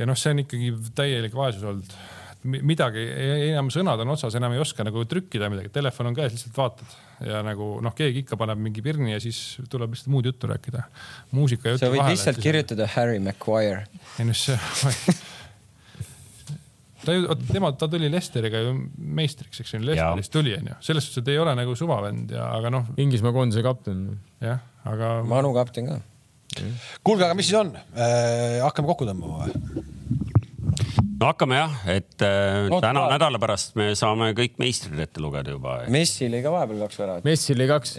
ja noh, see on ikkagi täielik vaesus olnud. midagi, enam sõnad on otsas, enam ei oska nagu trükkida midagi, telefon on käes, lihtsalt vaatad ja nagu noh, keegi ikka paneb mingi pirni ja siis tuleb lihtsalt muud juttu rääkida. muusika sa võid lihtsalt. kirjutada Harry Maguire. ei noh, see, [laughs] ta ju, tema, ta tuli Lesteriga ju meistriks, eks ju, Lesterist tuli onju, selles suhtes, et ei ole nagu suvavend ja, aga noh, Inglismaa koondise kapten. jah, aga Manu kapten ka. kuulge, aga mis siis on? hakkame kokku tõmbama või? No hakkame jah, et äh, No, täna vaat- nädala pärast me saame kõik meistrid ette lugeda juba. Messi lõi ka vahepeal kaks väravat. Messi oli kaks.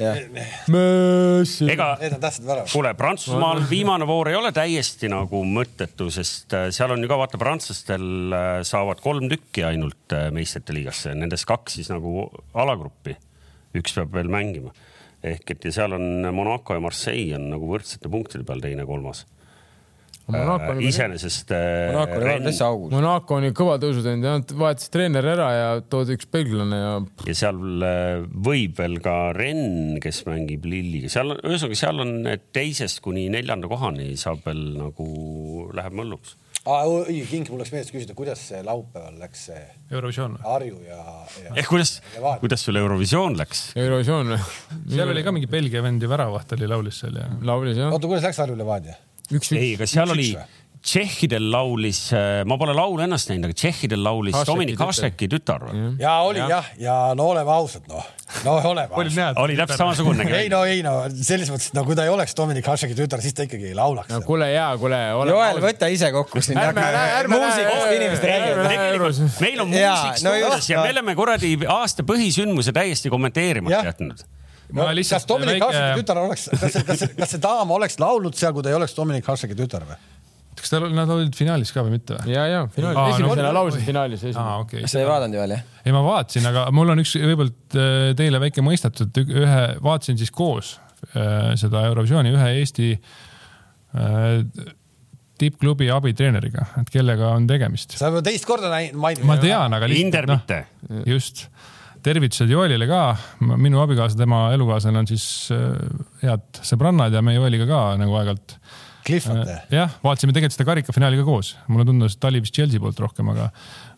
Messi. ega kuule, Prantsusmaal viimane voor ei ole täiesti nagu mõttetu, sest äh, seal on ju ka vaata, prantslastel äh, saavad kolm tükki ainult äh, meistrite liigasse, nendest kaks siis nagu alagruppi. üks peab veel mängima ehk et ja seal on Monaco ja Marseille on nagu võrdsete punktide peal teine-kolmas. Monaco on iseenesest äh, Monaco oli Rennes- täitsa augus. Monaco on ju kõva tõusu teinud ja nad vahetasid treeneri ära ja toodi üks belglane ja ja seal äh, võib veel ka Renn, kes mängib Lilliga, seal, ühesõnaga seal on et teisest kuni neljanda kohani saab veel nagu, läheb mölluks. õige, King, mul läks meelest küsida, kuidas see laupäeval läks see Eurovisioon. Harju ja, ja... ehk kuidas, kuidas sul Eurovisioon läks? Eurovisioon seal oli ka mingi Belgia vend ja väravaht oli laulis seal ja. laulis jah. oota, kuidas läks Harju Levadia? üks, ei, aga seal üks- oli tšehhidel laulis, ma pole laulu ennast näinud, aga tšehhidel laulis Hašeki Dominik tütar. Hašeki tütar. ja oli jah, ja no oleme ausad, noh, no oleme oli ausad. oli täpselt samasugune. ei no ei no selles mõttes, no kui ta ei oleks Dominik Hašeki tütar, siis ta ikkagi ei laulaks no kuule ja kuule. Joel, võta ise kokku siin. ärme, ärme, räägivad. meil on Jaa, muusik no ja me oleme kuradi aasta põhisündmuse täiesti kommenteerimata jätnud. No, Ma lihtsalt kas Dominik väike- Hašeki tütar oleks, kas see, kas see, kas see daam oleks laulnud seal, kui ta ei oleks Dominik Hašeki tütar või? kas tal, nad olid finaalis ka või mitte või? ja, ja finaalis Aa,, no- esimesena laulsid finaalis. aa, okei sa ei vaadanud ju veel jah? ei, ma vaatasin, aga mul on üks võib-olla äh, teile väike mõistatus, et ük- ühe, vaatasin siis koos äh, seda Eurovisiooni ühe Eesti äh, tippklubi abitreeneriga, et kellega on tegemist. sa juba teist korda näinud, maininud. ma tean, aga Inder mitte. just, tervitused Joelile ka, minu abikaasa, tema elukaaslane on siis äh, head sõbrannad ja me Joeliga ka nagu aeg-ajalt. Clifford. jah, vaatasime tegelikult seda karikafinaali ka koos, mulle tundus, et ta oli vist Chelsea poolt rohkem, aga,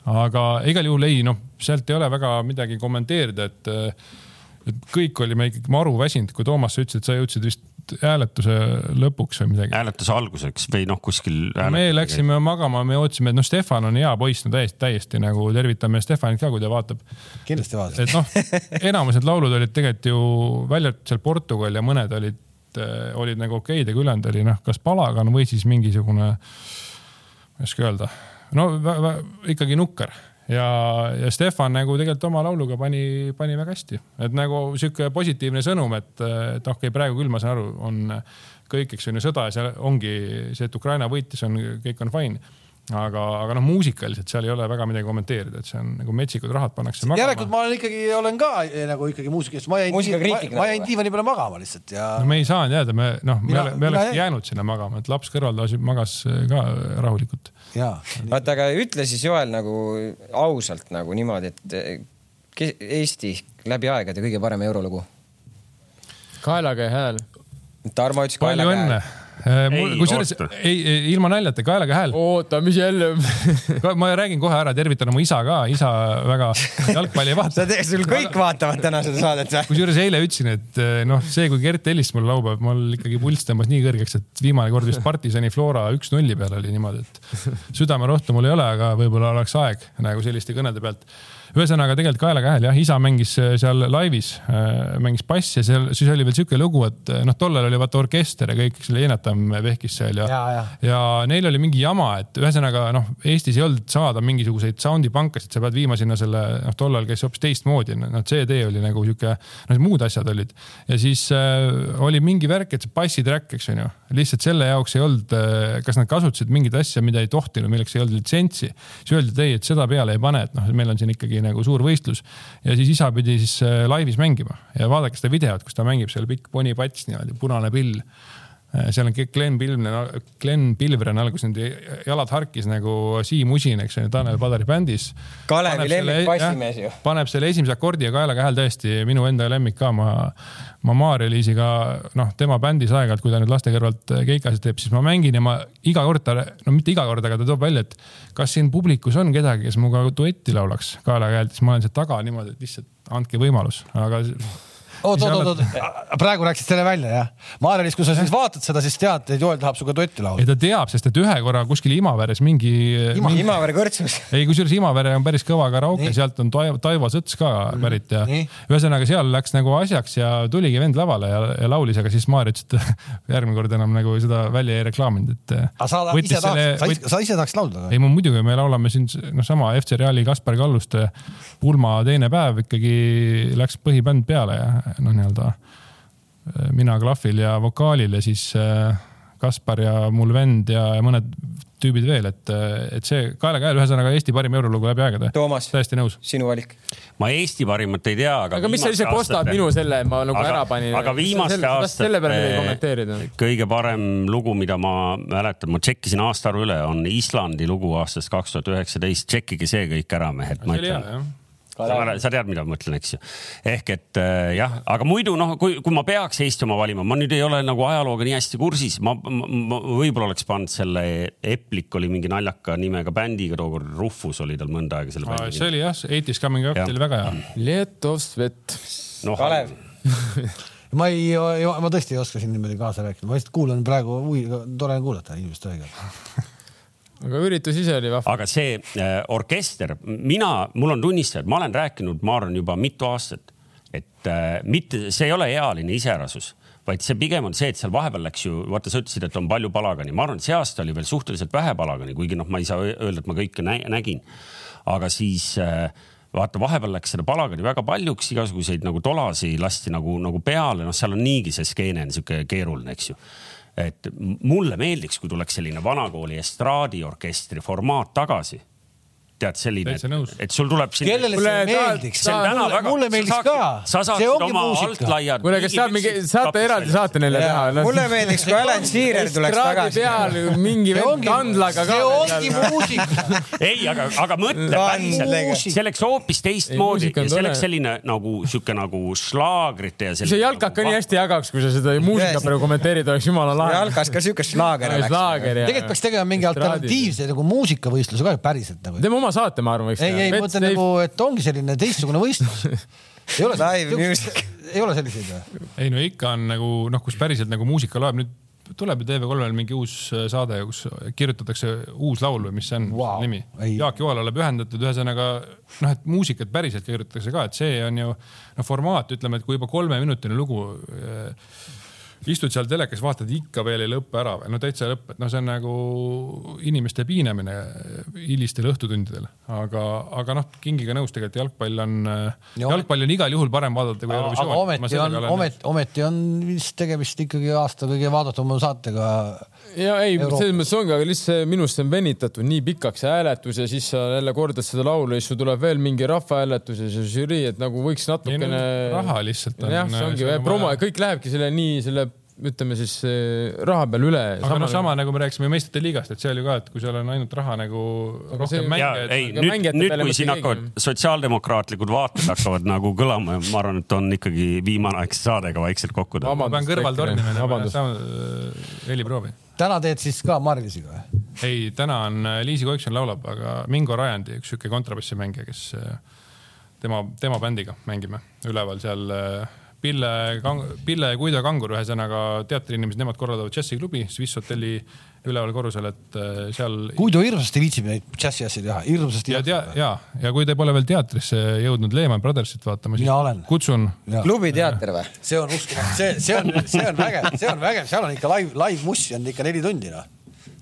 aga igal juhul ei, noh, sealt ei ole väga midagi kommenteerida, et, et kõik olime ikkagi maru väsinud, kui Toomas, sa ütlesid, et sa jõudsid vist hääletuse lõpuks või midagi. hääletuse alguseks või noh, kuskil. me läksime magama, me ootasime, et noh, Stefan on hea poiss, no täiesti, täiesti nagu tervitame Stefanit ka, kui ta vaatab. kindlasti vaatasin. et noh, enamus need laulud olid tegelikult ju välja arvatud seal Portugal ja mõned olid, olid nagu okeid, aga ülejäänud oli noh, kas palagan või siis mingisugune, ma ei oska öelda, no ikkagi nukker ja, ja Stefan nagu tegelikult oma lauluga pani, pani väga hästi, et nagu sihuke positiivne sõnum, et, et okei okay,, praegu küll ma saan aru, on kõik, eks on ju sõda ja seal ongi see, et Ukraina võitis, on, kõik on fine aga, aga noh, muusikaliselt seal ei ole väga midagi kommenteerida, et see on nagu metsikud rahad pannakse järelikult magama. ma olen ikkagi, olen ka eh, nagu ikkagi muusikast, ma jäin, ma, ma jäin diivani peale magama lihtsalt ja no me ei saanud jääda, me noh, me, Mina- ole- me oleks jäin. jäänud sinna magama, et laps kõrval lasi- magas ka rahulikult. ja vaata, aga ütle siis Joel nagu ausalt nagu niimoodi, et eh, ke- Eesti läbi aegade kõige parem eurolugu. kaelaga ja hääl. Tarmo ütles palju õnne. Ei, kusjuures ei, ei, ilma naljata, kaelaga hääl. oota, mis jälle? [laughs] ma räägin kohe ära, tervitan oma isa ka, isa väga jalgpalli ei vaata. [laughs] sul kõik vaatavad täna seda saadet või? kusjuures eile ütlesin, et eh, noh, see, kui Gert helistas mulle laupäev, mul ikkagi pulss tõmbas nii kõrgeks, et viimane kord vist partisani Flora üks-nulli peal oli niimoodi, et südamerohtu mul ei ole, aga võib-olla oleks aeg nagu selliste kõnede pealt. Ühesõnaga tegelikult kaelaga hääl jah, isa mängis eh, seal laivis, mängis bassi ja seal, siis oli veel sihuke lugu, et eh, noh, tollal oli vaata orkester ja kõik, eks ole, Enetam vehkis seal ja, Ja, ja. ja neil oli mingi jama, et ühesõnaga noh, Eestis ei olnud saada mingisuguseid sound'i pankasid, sa pead viima sinna selle, noh, tollal käis hoopis teistmoodi, noh, CD oli nagu sihuke, noh, muud asjad olid. ja siis äh, oli mingi värk, et see bassitrack, eks on ju, lihtsalt selle jaoks ei olnud äh,, kas nad kasutasid mingit asja, mida ei tohtinud, milleks ei olnud litsentsi. siis öeldi, et ei, et seda peale ei pane, et noh, meil on siin ikkagi nagu suur võistlus. ja siis isa pidi siis äh, laivis mängima ja vaadake seda videot, kus ta mängib seal pikk ponipats niimoodi, punane pill seal on Glen Pilvren, Glen Pilvren alguses need jalad harkis nagu Siim Usin, eks ju, Tanel Padari bändis. Kalevi lemmik bassimees ju. paneb selle esimese akordi ja kaelaga hääl tõesti minu enda lemmik ka, ma, ma Maarja-Liisiga, noh, tema bändis aeg-ajalt, kui ta nüüd laste kõrvalt keikasid teeb, siis ma mängin ja ma iga kord ta, no mitte iga kord, aga ta toob välja, et kas siin publikus on kedagi, kes minuga duetti laulaks kaelaga häält, siis ma olen seal taga niimoodi, et lihtsalt andke võimalus, aga oot, oot, oot, oot, praegu rääkisid selle välja jah? Maarja-Liis, kui sa siis vaatad seda, siis tead, et Joel tahab sinuga duetti ei laulda. ta teab, sest et ühe korra kuskil Imaveres mingi, Ima- mingi Imavere kõrtsus. [laughs] ei, kusjuures Imavere on päris kõva karaoke, Nii. sealt on Taivo, Taivo Sõts ka pärit ja Nii. ühesõnaga seal läks nagu asjaks ja tuligi vend lavale ja, ja laulis, aga siis Maarja ütles, et [laughs] järgmine kord enam nagu seda välja ei reklaaminud, et. aga sa ise tahaks, sa ise, sa ise tahaks laulda või? ei, ma muidugi, me laulame siin noh, sama FC Reali Kaspar Kalluste pulma teine päev ikkagi läks põhibänd peale ja noh, nii-öelda äh, mina klahvil ja vokaalil ja siis äh, Kaspar ja mul vend ja mõned tüübid veel, et, et see kaelaga hääl, ühesõnaga Eesti parim eurolugu läbi aegade. Toomas, täiesti nõus. sinu valik. ma Eesti parimat ei tea, aga. aga mis sa ise kostad minu selle, ma nagu Aga- ära panin. aga viimaste aastate- selle peale midagi kommenteerida. kõige parem lugu, mida ma mäletan, ma tšekkisin aastaarvu üle, on Islandi lugu aastast kaks tuhat üheksateist. tšekkige see kõik ära, mehed, ma ütlen. jah. sa tead, mida ma mõtlen, eks ju. ehk et äh, jah, aga muidu noh, kui, kui ma peaks Eesti oma valima, ma nüüd ei ole nagu ajalooga nii hästi kursis, ma, ma, ma võib-olla oleks pannud selle Eplik oli mingi naljaka nimega bändiga tookord, Rufus oli tal mõnda aega selle bändi see oli jah, Eighties Coming Up oli väga hea. Letovsvet. noh, Kalev, [laughs] ma ei, ma tõesti ei oska siin niimoodi kaasa rääkida, ma lihtsalt kuulan praegu, tore on kuulata inimeste õiget. Aga üritus ise oli vahva. aga see äh, orkester, mina, mul on tunnistajad, ma olen rääkinud, ma arvan juba mitu aastat, et äh, mitte, see ei ole ealine iseärasus, vaid see pigem on see, et seal vahepeal läks ju, vaata, sa ütlesid, et on palju palagani, ma arvan, et see aasta oli veel suhteliselt vähe palagani, kuigi noh, ma ei saa öelda, et ma kõike nä nägin. aga siis äh, vaata, vahepeal läks seda palagani väga paljuks, igasuguseid nagu tolasi lasti nagu, nagu peale, noh, seal on niigi see skeene on sihuke keeruline, eks ju et mulle meeldiks, kui tuleks selline vanakooli estraadiorkestri formaat tagasi. Tead selline Täitsa nõus., et sul tuleb siin. kellele see meeldiks? mulle, väga. mulle meeldiks ka. sa saaksid oma altlaiad. kuule, kas saab mingi, saate eraldi saate neile teha? mulle meeldiks, kui Alan Shearer [laughs] tuleks tagasi. peal mingi vend kandlaga ka. see ongi muusika. [laughs] ei, aga, aga mõtle päriselt, see oleks hoopis teistmoodi ja see oleks selline nagu sihuke nagu šlaagrite ja see jalkad ka nii hästi jagaks, kui sa seda muusikat praegu kommenteerid, oleks jumala lahe. jalkas ka siuke slaager oleks. tegelikult peaks tegema mingi alternatiivse nagu muusikavõistluse ka päriselt nagu. teeme oma saate, ma arvan, võiks ei, ei, ma mõtlen nagu, et ongi selline teistsugune võistlus. [laughs] ei ole Live music. ei ole selliseid või? ei no ikka on nagu noh, kus päriselt nagu muusika loeb, nüüd tuleb ju TV3-l mingi uus äh, saade, kus kirjutatakse uus laul või mis see on wow. nimi. Jaak Joalale pühendatud, ühesõnaga noh, et muusikat päriselt kirjutatakse ka, et see on ju noh, formaat, ütleme, et kui juba kolmeminutine lugu äh, istud seal telekas, vaatad ikka veel ei lõppe ära või no täitsa lõpp, et noh, see on nagu inimeste piinamine hilistel õhtutundidel, aga, aga noh, Kingiga nõus tegelikult jalgpall on, Ja jalgpalli on igal juhul parem vaadata kui Eurovisioon. ometi on, ometi, ometi on vist tegemist ikkagi aasta kõige vaadatumama saatega. ja ei, selles mõttes ongi, aga lihtsalt see- minu arust see on venitatud nii pikaks see hääletus ja siis sa jälle kordad seda laulu ja siis sul tuleb veel mingi rahvahääletus ja see žürii, et nagu võiks natukene. raha lihtsalt on. jah, see ongi promo ja kõik lähebki selle nii selle, ütleme siis eh, raha peal üle. aga noh, sama nagu me rääkisime meistrite liigast, et seal ju ka, et kui seal on ainult raha nagu Aga see- rohkem ja mänge, ei, nüüd, nüüd kui siin hakkavad sotsiaaldemokraatlikud vaated hakkavad nagu kõlama, ma arvan, et on ikkagi viimane aeg see saade ka vaikselt kokku tõmmata. ma pean kõrval tornima, vabandust. heliproovi. täna teed siis ka Marilisiga või? ei, täna on äh, Liisi Koikson laulab, aga Mingo Rajandi, üks sihuke kontrabassimängija, kes äh, tema, tema bändiga mängime üleval seal äh, Pille, Pille ja Guido Kangur, ühesõnaga teatriinimesed, nemad korraldavad džässiklubi Swiss hotelli üleval korrusel, et äh, seal Guido hirmsasti viitsib neid džässiasju teha, hirmsasti ja tea, ja, ja kui te pole veel teatrisse jõudnud Lehman Brothersit vaatama, siis kutsun. klubiteater või? see on uskumatu, see, see on, see on vägev, see on vägev, seal on ikka live, live mussi on ikka neli tundi noh.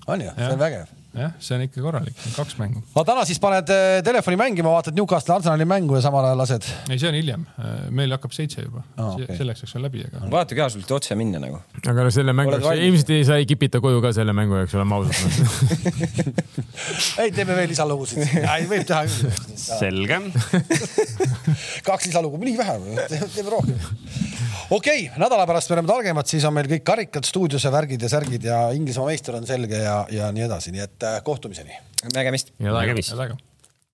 on ju, see on vägev. jah, see on ikka korralik, kaks mängu. aga täna siis paned eh, telefoni mängima, vaatad Newcastle Arsenali mängu ja samal ajal lased. ei, see on hiljem, meil hakkab seitse juba Aa, ah,, okei. selleks ajaks on läbi, aga vaata ka sul otse minna nagu. aga no selle mängu jaoks, ilmselt ei- sa ei kipita koju ka selle mängu jaoks, oleme ausad. [laughs] ei, teeme veel lisalugusid. [laughs] võib teha küll. selge. [laughs] kaks lisalugu, nii vähe või? teeme rohkem. Okei okay,, nädala pärast me oleme targemad, siis on meil kõik karikad stuudios ja värgid ja särgid ja Inglismaa meister on selge ja, ja nii edasi, nii et äh, kohtumiseni. Nägemist. head aega